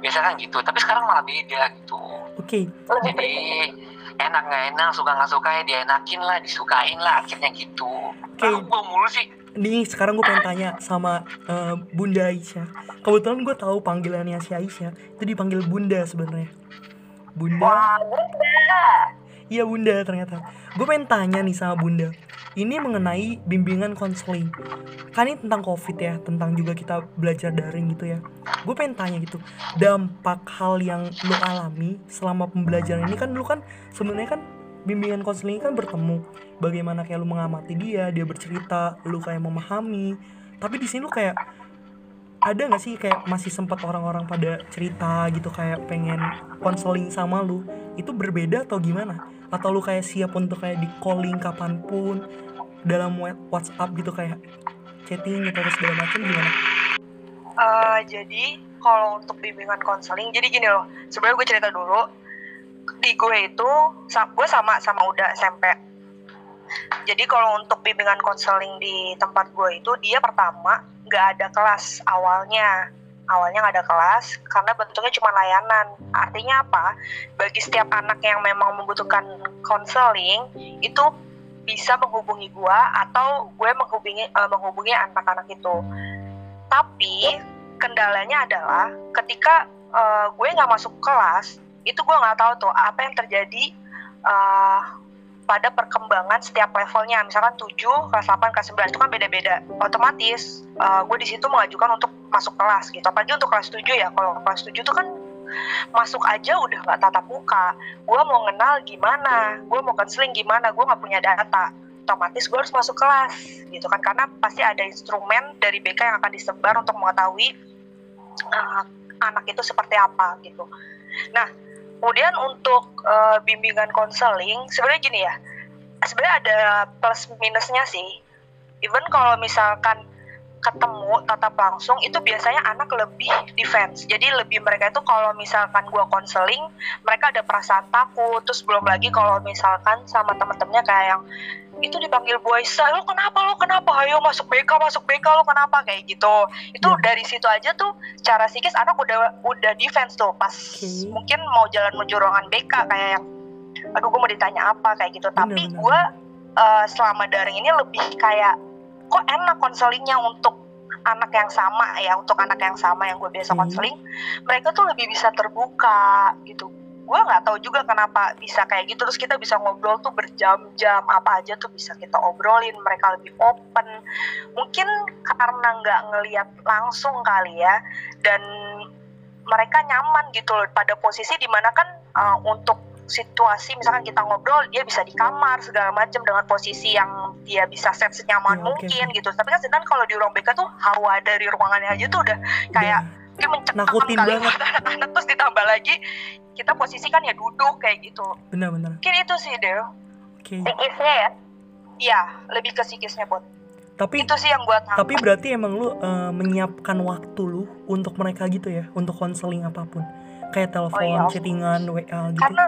biasa kan gitu tapi sekarang malah beda gitu oke okay. jadi enak nggak enak suka nggak suka ya dienakin lah disukain lah akhirnya gitu oke okay. mulu sih Nih sekarang gue pengen tanya sama uh, Bunda Aisyah. Kebetulan gue tahu panggilannya si Aisyah itu dipanggil Bunda sebenarnya. Bunda. Wah, Bunda. Iya Bunda ternyata. Gue pengen tanya nih sama Bunda. Ini mengenai bimbingan konseling. Kan ini tentang covid ya, tentang juga kita belajar daring gitu ya. Gue pengen tanya gitu, dampak hal yang lo alami selama pembelajaran ini kan lu kan sebenarnya kan bimbingan konseling kan bertemu. Bagaimana kayak lu mengamati dia, dia bercerita, lu kayak memahami. Tapi di sini lu kayak ada nggak sih kayak masih sempat orang-orang pada cerita gitu kayak pengen konseling sama lu? Itu berbeda atau gimana? Atau lu kayak siap untuk kayak di calling kapan pun dalam WhatsApp gitu kayak chatting atau segala macam gimana? Uh, jadi kalau untuk bimbingan konseling jadi gini loh sebenarnya gue cerita dulu. Di gue itu gue sama sama udah SMP jadi kalau untuk bimbingan konseling di tempat gue itu dia pertama nggak ada kelas awalnya. Awalnya nggak ada kelas karena bentuknya cuma layanan. Artinya apa? Bagi setiap anak yang memang membutuhkan konseling itu bisa menghubungi gue atau gue menghubungi uh, menghubungi anak-anak itu. Tapi kendalanya adalah ketika uh, gue nggak masuk kelas itu gue nggak tahu tuh apa yang terjadi uh, pada perkembangan setiap levelnya. Misalkan 7, kelas 8, kelas 9 itu kan beda-beda. Otomatis uh, gue di situ mengajukan untuk masuk kelas gitu. Apalagi untuk kelas 7 ya. Kalau kelas 7 itu kan masuk aja udah nggak tatap muka. Gue mau kenal gimana? Gue mau konseling gimana? Gue nggak punya data. Otomatis gue harus masuk kelas gitu kan. Karena pasti ada instrumen dari BK yang akan disebar untuk mengetahui uh, anak itu seperti apa gitu. Nah kemudian untuk uh, bimbingan konseling sebenarnya gini ya sebenarnya ada plus minusnya sih. Even kalau misalkan ketemu tatap langsung itu biasanya anak lebih defense. Jadi lebih mereka itu kalau misalkan gua konseling mereka ada perasaan takut. Terus belum lagi kalau misalkan sama temen-temennya kayak yang itu dipanggil Boysa, lo kenapa lo kenapa? Ayo masuk BK masuk BK lo kenapa? Kayak gitu. Itu Ya. dari situ aja tuh cara psikis anak udah udah defense tuh. Pas Oke. mungkin mau jalan menuju ruangan BK kayak yang aduh gue mau ditanya apa? Kayak gitu. Tapi gue eh, selama daring ini lebih kayak kok enak konselingnya untuk anak yang sama ya untuk anak yang sama yang gue biasa Hmm. konseling. Mereka tuh lebih bisa terbuka gitu. Gue nggak tahu juga kenapa bisa kayak gitu. Terus kita bisa ngobrol tuh berjam-jam apa aja tuh bisa kita obrolin mereka lebih open. Mungkin karena nggak ngelihat langsung kali ya dan mereka nyaman gitu loh pada posisi di mana kan uh, untuk situasi misalkan kita ngobrol dia bisa di kamar segala macam dengan posisi yang dia bisa set senyaman Ya, mungkin gitu. Tapi kan sedangkan kalau di ruang BK tuh hawa dari ruangannya aja tuh udah kayak Udah. mungkin mencekam kali banget. buat anak-anak terus ditambah lagi kita posisikan ya duduk kayak gitu. Benar-benar mungkin itu sih Del. Oke. Psikisnya ya? Iya lebih ke psikisnya buat tapi itu sih yang tahu. tapi berarti emang lu eh, menyiapkan waktu lu untuk mereka gitu ya? Untuk konseling apa pun? Kayak telepon iya, of chattingan wa gitu? Karena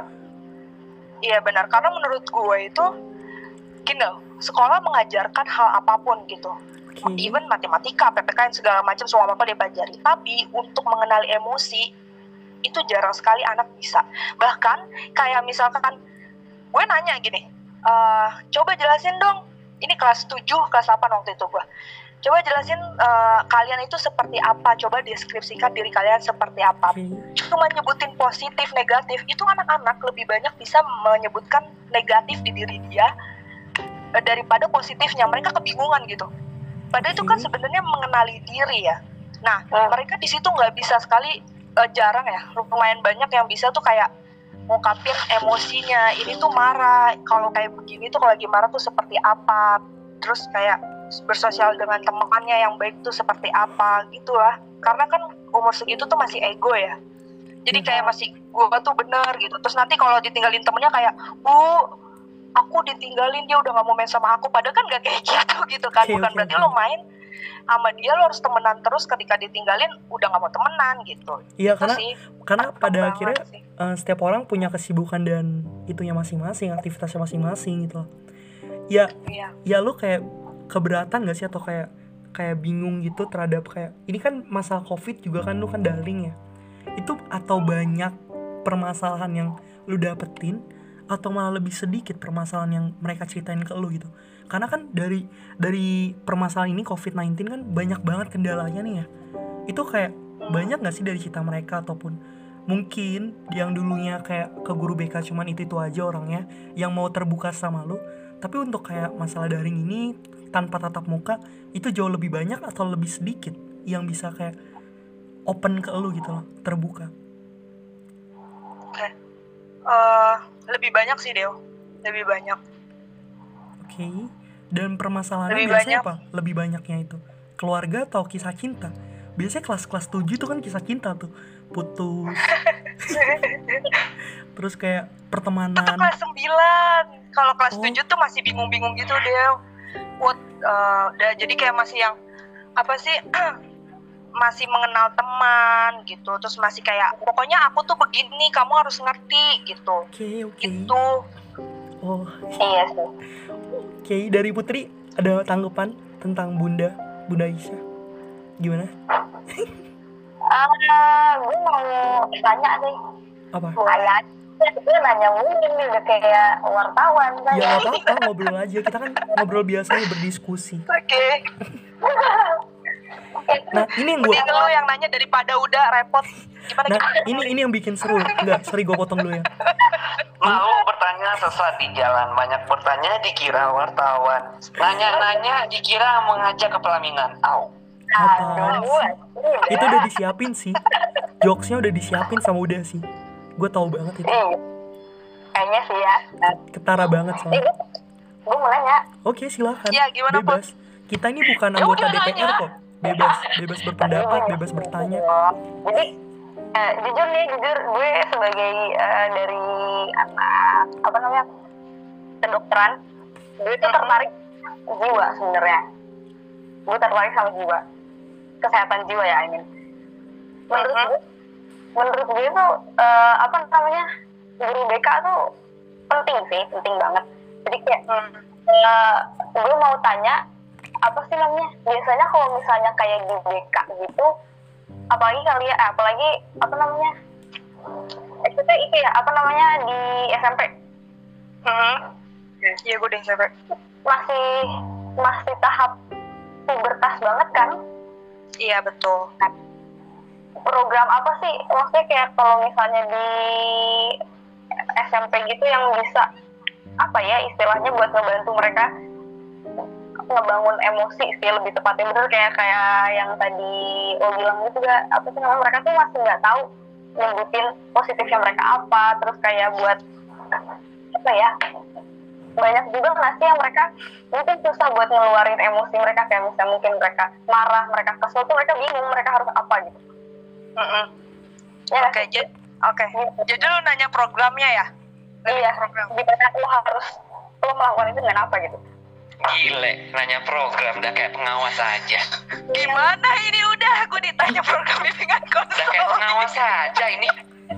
iya benar karena menurut gue itu gini sekolah mengajarkan hal apa pun gitu oke even matematika, PPKN segala macam semua apa dia pelajari. Tapi untuk mengenali emosi itu jarang sekali anak bisa. Bahkan kayak misalkan gue nanya gini, "Eh, coba jelasin dong. Ini kelas 7, kelas 8 waktu itu gue. Coba jelasin eh, kalian itu seperti apa. Coba deskripsikan diri kalian seperti apa. Cuma nyebutin positif, negatif. Itu anak-anak lebih banyak bisa menyebutkan negatif di diri dia eh, daripada positifnya. Mereka kebingungan gitu. Padahal itu kan sebenarnya mengenali diri ya. Nah, Hmm. mereka di situ nggak bisa sekali eh, jarang ya. Lumayan banyak yang bisa tuh kayak ngungkapin emosinya. Ini tuh marah. Kalau kayak begini tuh kalau lagi marah tuh seperti apa. Terus kayak bersosial dengan temannya yang baik tuh seperti apa gitulah. Karena kan umur segitu tuh masih ego ya. Jadi Hmm. kayak masih gua tuh bener gitu. Terus nanti kalau ditinggalin temennya kayak, bu, aku ditinggalin dia udah nggak mau main sama aku. Padahal kan nggak kayak gitu gitu kan. Oke, Bukan oke, berarti lo main sama dia lo harus temenan terus ketika ditinggalin udah nggak mau temenan gitu. iya Itu karena sih karena pada akhirnya sih. eh, setiap orang punya kesibukan dan itunya masing-masing aktivitasnya masing-masing gitu ya Iya. ya lu kayak keberatan gak sih? Atau kayak kayak bingung gitu terhadap kayak ini kan masalah covid juga kan lu kan daring ya. Itu atau banyak permasalahan yang lu dapetin atau malah lebih sedikit permasalahan yang mereka ceritain ke lu gitu? Karena kan dari dari permasalahan ini covid-19 kan banyak banget kendalanya nih ya. Itu kayak banyak gak sih dari cerita mereka? Ataupun mungkin yang dulunya kayak ke guru BK cuman itu itu aja orangnya yang mau terbuka sama lu. Tapi untuk kayak masalah daring ini tanpa tatap muka itu jauh lebih banyak atau lebih sedikit yang bisa kayak open ke lu gitu loh terbuka Eh, lebih banyak sih Deo. Lebih banyak. oke dan permasalahannya Lebih biasanya banyak. apa lebih banyaknya itu keluarga atau kisah cinta biasanya kelas-kelas 7 tuh kan kisah cinta tuh putus terus kayak Itu pertemanan kelas 9. Kalau kelas Oh. 7 tuh masih bingung-bingung gitu Deo. What, eh, udah jadi kayak masih yang apa sih masih mengenal teman gitu. Terus masih kayak pokoknya aku tuh begini kamu harus ngerti gitu. Oke oke. Gitu. Oh. Iya sih. Oke dari Putri ada tanggapan tentang Bunda Bunda Aisyah gimana? Ah gue mau tanya sih apa? Kayak gue nanya mungkin nih udah kayak wartawan kan. Ya nggak apa-apa ngobrol aja. Kita kan ngobrol biasa ya, berdiskusi. Oke. Nah ini yang gue lu yang nanya daripada udah repot. Gimana nah gimana? ini ini yang bikin seru. Enggak sorry gue potong dulu ya. Mau bertanya sesat di jalan, banyak bertanya dikira wartawan. Nanya-nanya dikira mengajak ke pelaminan. Au. Apaan Aduh, sih? itu udah disiapin sih. Jokesnya udah disiapin sama udah sih gue tahu banget itu Iya. Kayaknya sih ya. ketara banget Eh, soalnya gue mau nanya. oke silakan Ya, gimana, bebas kita ini bukan Ya anggota DPR nanya. kok bebas bebas berpendapat bebas bertanya Jadi eh, jujur nih, jujur gue sebagai eh, dari anak apa namanya kedokteran, gue tuh tertarik jiwa sebenarnya. gue tertarik sama jiwa kesehatan jiwa ya I mean menurut gue menurut gue tuh eh, apa namanya guru BK tuh penting sih penting banget jadi kayak Hmm. eh, gue mau tanya apa sih namanya biasanya kalau misalnya kayak di BK gitu apalagi kali ya apalagi apa namanya SMP itu ya apa namanya di SMP Hmm. Iya gue udah SMP. masih masih tahap pubertas banget kan Iya betul. Program apa sih? Maksudnya kayak kalau misalnya di SMP gitu yang bisa apa ya istilahnya buat ngebantu mereka ngebangun emosi sih lebih tepatnya. Bener kayak kayak yang tadi lo bilang gitu gak apa sih namanya mereka tuh masih nggak tahu nyebutin positifnya mereka apa. Terus kayak buat apa ya banyak juga nggak sih yang mereka mungkin susah buat ngeluarin emosi mereka. Kayak misalnya mungkin mereka marah mereka kesel tuh mereka bingung mereka harus apa gitu Ya Oke, sih? jadi oke. Jadi lu nanya programnya ya? Nanya iya program. gimana lo harus lo melakukan itu dengan apa gitu Gile, nanya program udah kayak pengawas aja. Gimana ini udah aku ditanya program bimbingan Udah kayak pengawas konseling. aja ini.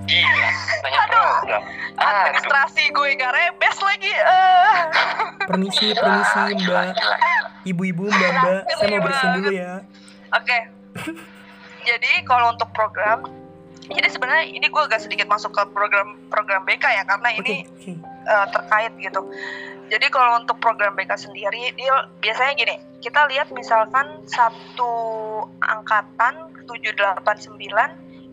Gila, nanya Aduh. program. Aduh. Administrasi gue gak rebes lagi. eh. Permisi, permisi mbak, ibu-ibu, mbak-mbak, saya mau bersihin dulu ya. Oke. Jadi kalau untuk program jadi sebenarnya ini gue agak sedikit masuk ke program program BK ya karena ini oke. eh, terkait gitu. Jadi kalau untuk program BK sendiri, dia biasanya gini, kita lihat misalkan satu angkatan 789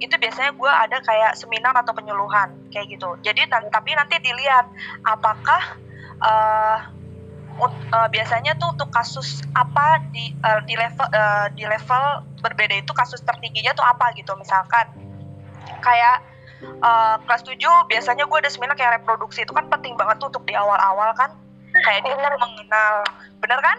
itu biasanya gue ada kayak seminar atau penyuluhan kayak gitu. Jadi tapi nanti dilihat apakah eh, eh, biasanya tuh untuk kasus apa di eh, di level eh, di level berbeda itu kasus tertingginya tuh apa gitu misalkan. Kayak eh, kelas 7 biasanya gue ada seminar kayak reproduksi itu kan penting banget tuh untuk di awal-awal kan. Kayak dia Bener. mengenal. Bener kan?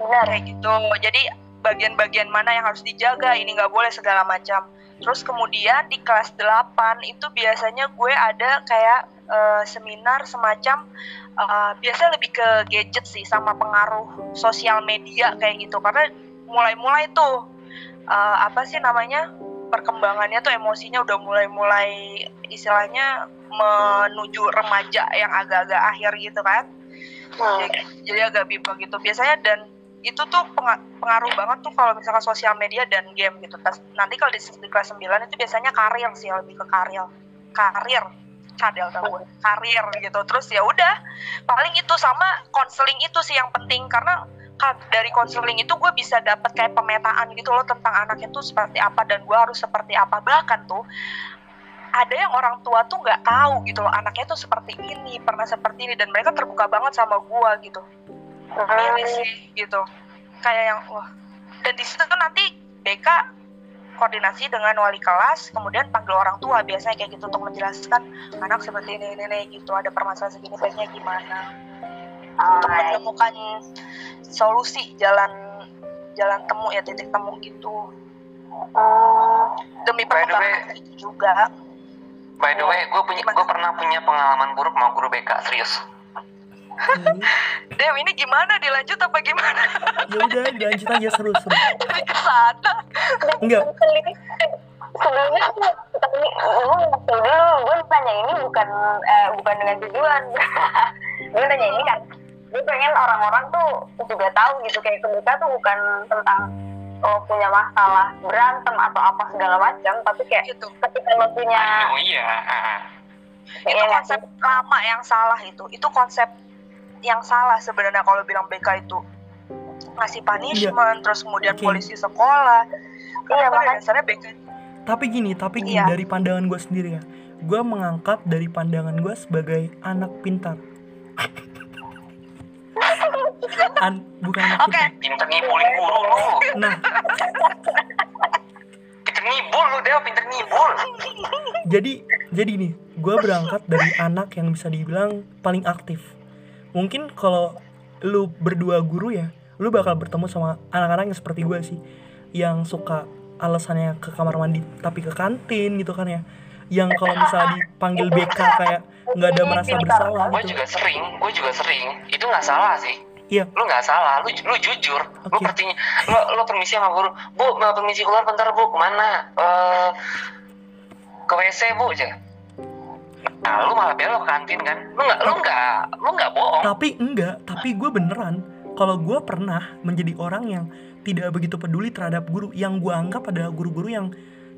Benar. Kayak gitu. Jadi bagian-bagian mana yang harus dijaga ini nggak boleh segala macam. Terus kemudian di kelas 8 itu biasanya gue ada kayak eh, seminar semacam eh, biasa lebih ke gadget sih sama pengaruh sosial media kayak gitu. Karena mulai-mulai tuh eh, apa sih namanya perkembangannya tuh emosinya udah mulai-mulai istilahnya menuju remaja yang agak-agak akhir gitu kan. Hmm. jadi, jadi agak bimbang gitu. Biasanya dan itu tuh penga- pengaruh banget tuh kalau misalkan sosial media dan game gitu. Nanti kalau di, di kelas 9 itu biasanya karir sih lebih ke karir. Karir cadel tau gue karir gitu. Terus ya udah paling itu sama konseling itu sih yang penting. Karena ka- dari konseling itu gue bisa dapat kayak pemetaan gitu loh tentang anak itu seperti apa dan gue harus seperti apa. Bahkan tuh ada yang orang tua tuh nggak tahu gitu loh anaknya tuh seperti ini pernah seperti ini. Dan mereka terbuka banget sama gua gitu. Milih sih gitu. Kayak yang wah. Dan di situ tuh nanti BK koordinasi dengan wali kelas kemudian panggil orang tua biasanya kayak gitu untuk menjelaskan anak seperti ini ini, ini gitu. Ada permasalahan segini baiknya gimana? Untuk menemukan solusi jalan jalan temu ya titik temu gitu. Hmm. demi perkembangan itu juga. By the way, gue punya, gue pernah punya pengalaman buruk sama guru BK serius. Ini, Dew ini gimana? Dilanjut apa gimana? Ya udah lanjut aja seru seru. Jadi ke sana. Enggak, sebelumnya aku tapi waktu dulu gue nanya ini bukan eh, bukan dengan tujuan. Gue nanya ini kan gue pengen orang-orang tuh juga tahu gitu kayak kebuka tuh bukan tentang lo punya masalah berantem atau apa segala macam tapi kayak gitu. ketika lo punya Oh iya. itu Iya konsep lama yang salah itu. Itu konsep yang salah sebenarnya kalau bilang BK itu ngasih punishment terus kemudian Oke. polisi sekolah Iya, iya makanya- dasarnya BK tapi gini, tapi gini Iya. dari pandangan gue sendiri ya. Gue mengangkat dari pandangan gue sebagai anak pintar. An, bukan anak Oke. pintar. Pinter ngibulin guru lu. Nah, Pinter ngibul lu, Del. Pinter ngibul. jadi jadi nih, gue berangkat dari anak yang bisa dibilang paling aktif. Mungkin kalau lu berdua guru ya, lu bakal bertemu sama anak-anak yang seperti gue sih, yang suka alasannya ke kamar mandi tapi ke kantin gitu kan ya. Yang kalau misalnya dipanggil BK kayak nggak ada merasa bersalah Gue gitu. juga sering, gue juga sering. Itu nggak salah sih. Iya. lu nggak salah lu lu jujur lu Oke. pertinya lu, lu permisi sama guru bu mau permisi keluar bentar bu ke mana Eh ke wc bu aja nah lu malah belok ke kantin kan? Lu nggak lu nggak lu nggak bohong. Tapi enggak, tapi gue beneran. Kalau gue pernah menjadi orang yang tidak begitu peduli terhadap guru yang gue anggap adalah guru-guru yang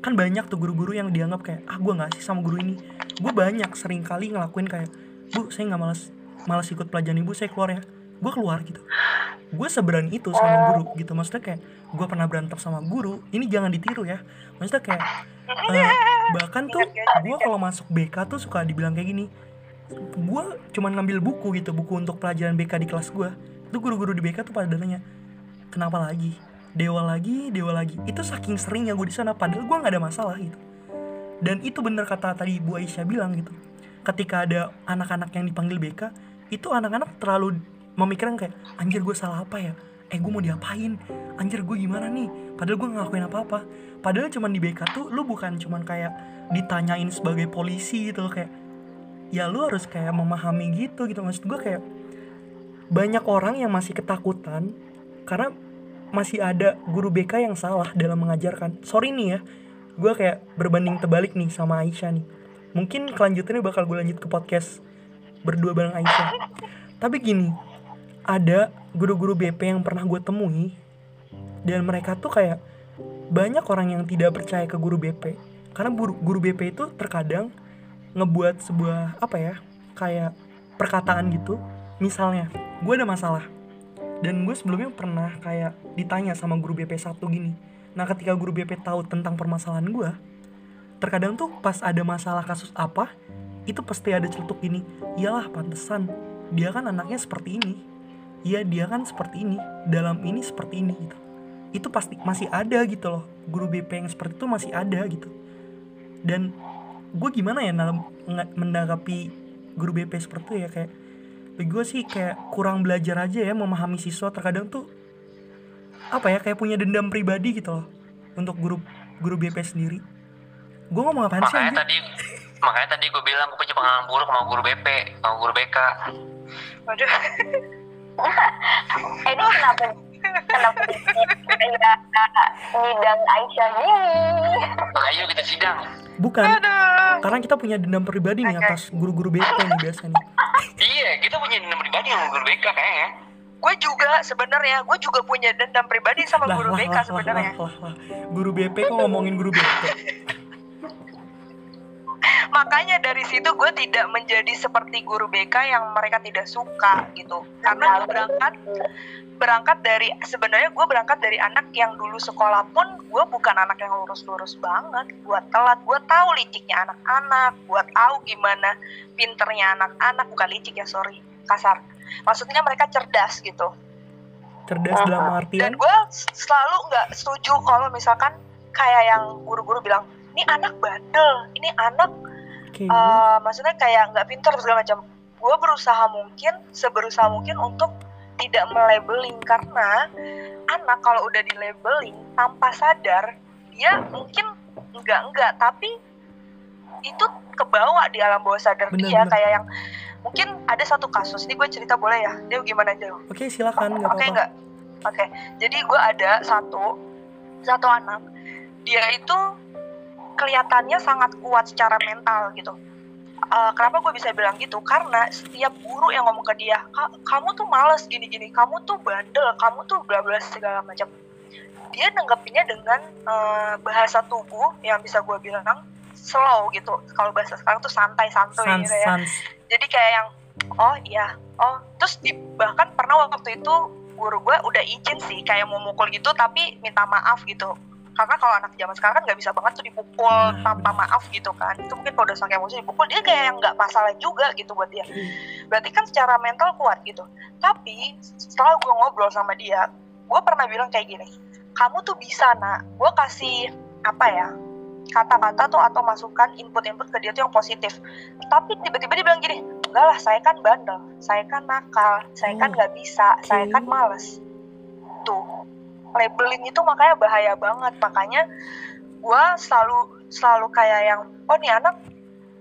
kan banyak tuh guru-guru yang dianggap kayak ah gue nggak sih sama guru ini. Gue banyak sering kali ngelakuin kayak bu saya nggak malas malas ikut pelajaran ibu saya keluar ya. Gue keluar gitu. Gue seberani itu sama guru gitu. Maksudnya kayak gue pernah berantem sama guru ini jangan ditiru ya. Maksudnya kayak eh, bahkan tuh gue kalau masuk BK tuh suka dibilang kayak gini gue cuman ngambil buku gitu buku untuk pelajaran BK di kelas gue itu guru-guru di BK tuh pada nanya kenapa lagi? Dewa lagi dewa lagi. Itu saking seringnya gue di sana padahal gue nggak ada masalah gitu. Dan itu bener kata tadi Bu Aisyah bilang gitu ketika ada anak-anak yang dipanggil BK itu anak-anak terlalu memikirkan kayak anjir gue salah apa ya eh gue mau diapain? Anjir gue gimana nih? Padahal gue ngelakuin apa-apa. Padahal cuman di BK tuh lu bukan cuman kayak ditanyain sebagai polisi gitu kayak ya lu harus kayak memahami gitu gitu. Maksud gue kayak banyak orang yang masih ketakutan karena masih ada guru BK yang salah dalam mengajarkan. Sorry nih ya gue kayak berbanding terbalik nih sama Aisyah nih. Mungkin kelanjutannya bakal gue lanjut ke podcast berdua bareng Aisyah. Tapi gini ada guru-guru BP yang pernah gue temui dan mereka tuh kayak banyak orang yang tidak percaya ke guru BP karena guru, guru BP itu terkadang ngebuat sebuah apa ya kayak perkataan gitu. Misalnya gue ada masalah dan gue sebelumnya pernah kayak ditanya sama guru BP satu gini. Nah ketika guru BP tahu tentang permasalahan gue terkadang tuh pas ada masalah kasus apa itu pasti ada celetuk gini iyalah pantesan dia kan anaknya seperti ini iya dia kan seperti ini. Dalam ini seperti ini gitu. Itu pasti masih ada gitu loh. Guru BP yang seperti itu masih ada gitu. Dan gue gimana ya dalam menanggapi guru BP seperti itu ya? Kayak gue sih kayak kurang belajar aja ya memahami siswa. Terkadang tuh apa ya kayak punya dendam pribadi gitu loh untuk guru guru BP sendiri. Gue ngomong apaan sih makanya tadi makanya tadi gue bilang gue punya pengalaman buruk sama guru BP sama guru BK Waduh. Eh, ini kenapa? Kenapa kayak ngidang Aisyah gini ayo kita sidang. Bukan Aduh. karena kita punya dendam pribadi nih atas guru-guru BP nih biasanya iya kita punya dendam pribadi sama guru BK kayaknya. Gue juga sebenarnya, gue juga punya dendam pribadi sama lah guru lah, BK sebenarnya. guru BP kok ngomongin guru BP Makanya dari situ gue tidak menjadi seperti guru BK yang mereka tidak suka gitu. Karena gue berangkat berangkat dari sebenarnya gue berangkat dari anak yang dulu sekolah pun gue bukan anak yang lurus-lurus banget. Gue telat, gue tahu liciknya anak-anak, gue tahu gimana pinternya anak-anak bukan licik ya sorry kasar. Maksudnya mereka cerdas gitu. cerdas dalam Dan artian gue selalu nggak setuju kalau misalkan kayak yang guru-guru bilang, ini anak bandel, ini anak kayak Eh, maksudnya kayak nggak pintar segala macam gue berusaha mungkin seberusaha mungkin untuk tidak melabeling karena anak kalau udah di labeling tanpa sadar dia mungkin enggak enggak tapi itu kebawa di alam bawah sadar Bener, dia bener. kayak yang mungkin ada satu kasus ini gue cerita boleh ya dia gimana aja oke silakan nggak Oke apa-apa nggak? Oke. Jadi gue ada satu satu anak. Dia itu kelihatannya sangat kuat secara mental gitu. Eh, kenapa gue bisa bilang gitu? Karena setiap guru yang ngomong ke dia, "Ka- kamu tuh males gini-gini, kamu tuh bandel, kamu tuh bla bla segala macam. Dia nanggapinnya dengan eh, bahasa tubuh yang bisa gue bilang slow gitu. Kalau bahasa sekarang tuh santai santuy sans gitu ya sans jadi kayak yang oh iya oh terus di, bahkan pernah waktu itu guru gue udah izin sih kayak mau mukul gitu tapi minta maaf gitu karena kalau anak zaman sekarang kan nggak bisa banget tuh dipukul Nah, tanpa maaf gitu kan. Itu mungkin kalau udah sakit emosi dipukul dia kayak yang nggak masalah juga gitu buat dia. Berarti kan secara mental kuat gitu. Tapi setelah gue ngobrol sama dia gue pernah bilang kayak gini kamu tuh bisa nak. Gue kasih apa ya kata-kata tuh atau masukan input-input ke dia tuh yang positif. Tapi tiba-tiba dia bilang gini enggak lah saya kan bandel. Saya kan nakal. Saya kan Hmm, nggak bisa. Saya kan males labeling itu makanya bahaya banget. Makanya gue selalu selalu kayak yang oh nih anak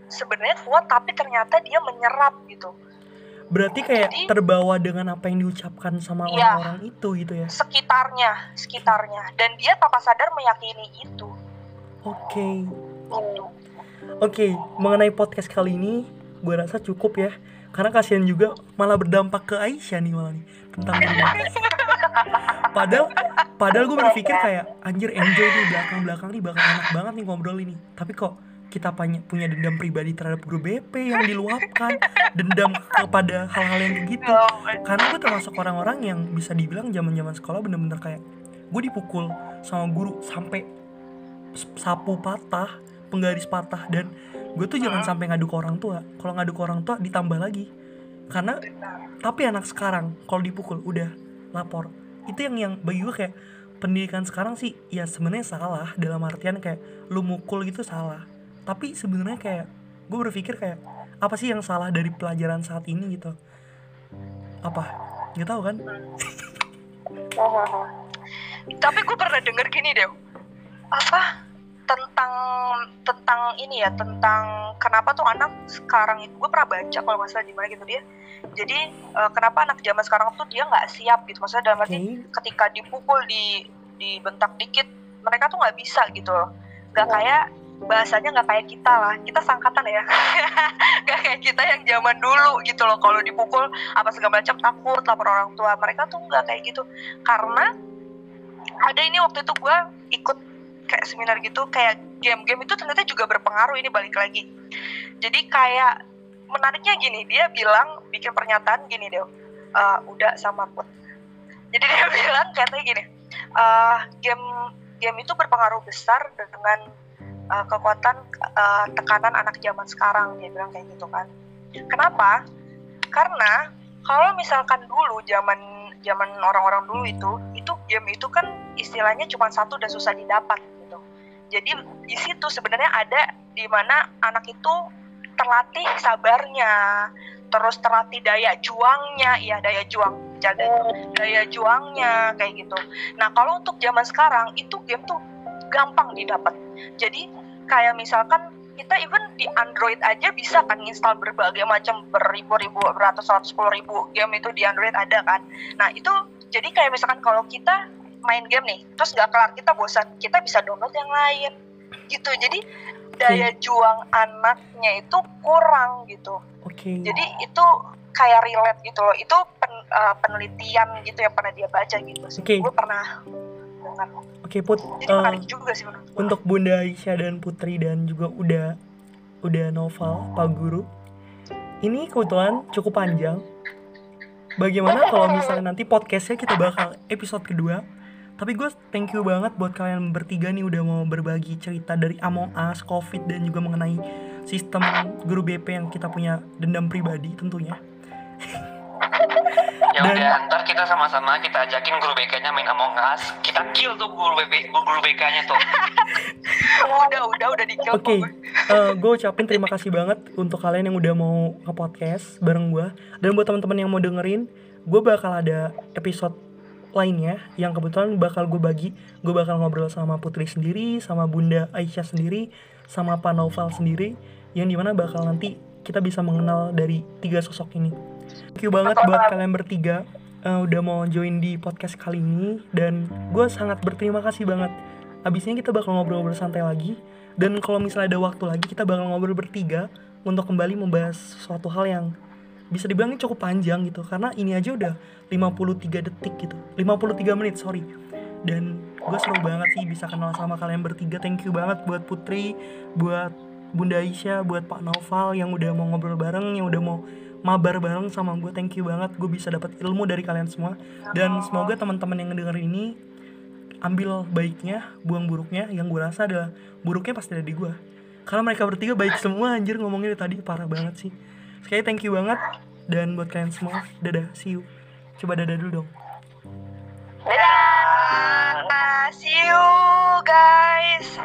sebenarnya kuat tapi ternyata dia menyerap gitu. Berarti kayak Jadi- terbawa dengan apa yang diucapkan sama Iya. orang-orang itu gitu ya? Sekitarnya sekitarnya. Dan dia tanpa sadar meyakini itu. Oke. Gitu. Oke mengenai podcast kali ini gue rasa cukup ya. Karena kasihan juga malah berdampak ke Aisyah nih malah nih tentang padahal padahal gue berpikir kayak anjir enjoy nih belakang belakang nih bakal enak banget nih ngobrol ini. Tapi kok kita punya punya dendam pribadi terhadap guru BP yang diluapkan dendam kepada hal-hal yang kayak gitu. Karena gue termasuk orang-orang yang bisa dibilang zaman zaman sekolah bener-bener kayak gue dipukul sama guru sampai sapu patah penggaris patah dan gue tuh jangan sampai ngadu ke orang tua. Kalau ngadu ke orang tua ditambah lagi. Karena tapi anak sekarang kalau dipukul udah lapor itu yang yang bagi gue kayak pendidikan sekarang sih ya sebenarnya salah. Dalam artian kayak lu mukul gitu salah. Tapi sebenarnya kayak gue berpikir kayak apa sih yang salah dari pelajaran saat ini gitu? Apa? Nggak tahu kan? Tapi gue pernah denger gini deh apa tentang tentang ini ya tentang kenapa tuh anak sekarang itu gue pernah baca kalau nggak salah di mana gitu dia. Jadi eh, kenapa anak zaman sekarang tuh dia nggak siap gitu. Maksudnya dalam arti ketika dipukul di dibentak dikit mereka tuh nggak bisa gitu. Loh nggak kayak bahasanya nggak kayak kita lah. Kita sangkatan ya. Nggak kayak kita yang zaman dulu gitu loh. Kalau dipukul apa segala macam takut lapor orang tua. Mereka tuh nggak kayak gitu. Karena ada ini waktu itu gue ikut kayak seminar gitu kayak game-game itu ternyata juga berpengaruh ini balik lagi. Jadi kayak menariknya gini dia bilang bikin pernyataan gini deh "Eh, udah sama put jadi dia bilang katanya gini "Eh, game game itu berpengaruh besar dengan eh, kekuatan eh, tekanan anak zaman sekarang dia bilang kayak gitu kan. Kenapa? Karena kalau misalkan dulu zaman zaman orang-orang dulu itu itu game itu kan istilahnya cuma satu dan susah didapat jadi di situ sebenarnya ada di mana anak itu terlatih sabarnya terus terlatih daya juangnya. Ya daya juang jaga daya juangnya kayak gitu. Nah kalau untuk zaman sekarang itu game tuh gampang didapat. Jadi kayak misalkan kita even di Android aja bisa kan install berbagai macam beribu-ribu beratus ratus sepuluh ribu game itu di Android ada kan. Nah itu jadi kayak misalkan kalau kita main game nih terus nggak kelar kita bosan kita bisa download yang lain gitu jadi daya juang anaknya itu kurang gitu oke jadi itu kayak relate gitu loh itu pen- eh, penelitian gitu yang pernah dia baca gitu sih Oke. gue pernah oke put jadi menarik juga sih menurut gue untuk Bunda Aisyah dan Putri dan juga udah udah novel Pak Guru. Ini kebetulan cukup panjang. Bagaimana kalau misalnya nanti podcastnya kita bakal episode kedua. Tapi gue thank you banget buat kalian bertiga nih udah mau berbagi cerita dari Among Us, Covid dan juga mengenai sistem guru BP yang kita punya dendam pribadi tentunya. Ya Dan- udah, ntar kita sama-sama kita ajakin guru BK-nya main Among Us. Kita kill tuh guru BP, guru BK-nya tuh. udah udah udah di kill Oke, gue ucapin terima kasih banget untuk kalian yang udah mau ke podcast bareng gue dan buat teman-teman yang mau dengerin, gue bakal ada episode lainnya yang kebetulan bakal gue bagi, gue bakal ngobrol sama Putri sendiri, sama Bunda Aisyah sendiri, sama Pak Naufal sendiri, yang di mana bakal nanti kita bisa mengenal dari tiga sosok ini. Thank you banget buat kalian bertiga eh, udah mau join di podcast kali ini dan gue sangat berterima kasih banget. Abis ini kita bakal ngobrol bersantai lagi dan kalau misalnya ada waktu lagi kita bakal ngobrol bertiga untuk kembali membahas suatu hal yang bisa dibilang ini cukup panjang gitu. Karena ini aja udah 53 detik gitu. 53 menit sorry. Dan gue seru banget sih bisa kenal sama kalian bertiga. Thank you banget buat Putri buat Bunda Aisyah buat Pak Noval yang udah mau ngobrol bareng yang udah mau mabar bareng sama gue thank you banget. Gue bisa dapat ilmu dari kalian semua. Dan semoga teman-teman yang ngedenger ini ambil baiknya buang buruknya. Yang gue rasa adalah buruknya pasti ada di gue karena mereka bertiga baik semua anjir ngomongnya tadi. Parah banget sih sekali thank you banget. Dan buat kalian semua dadah see you. Coba dadah dulu dong. Dadah. See you guys.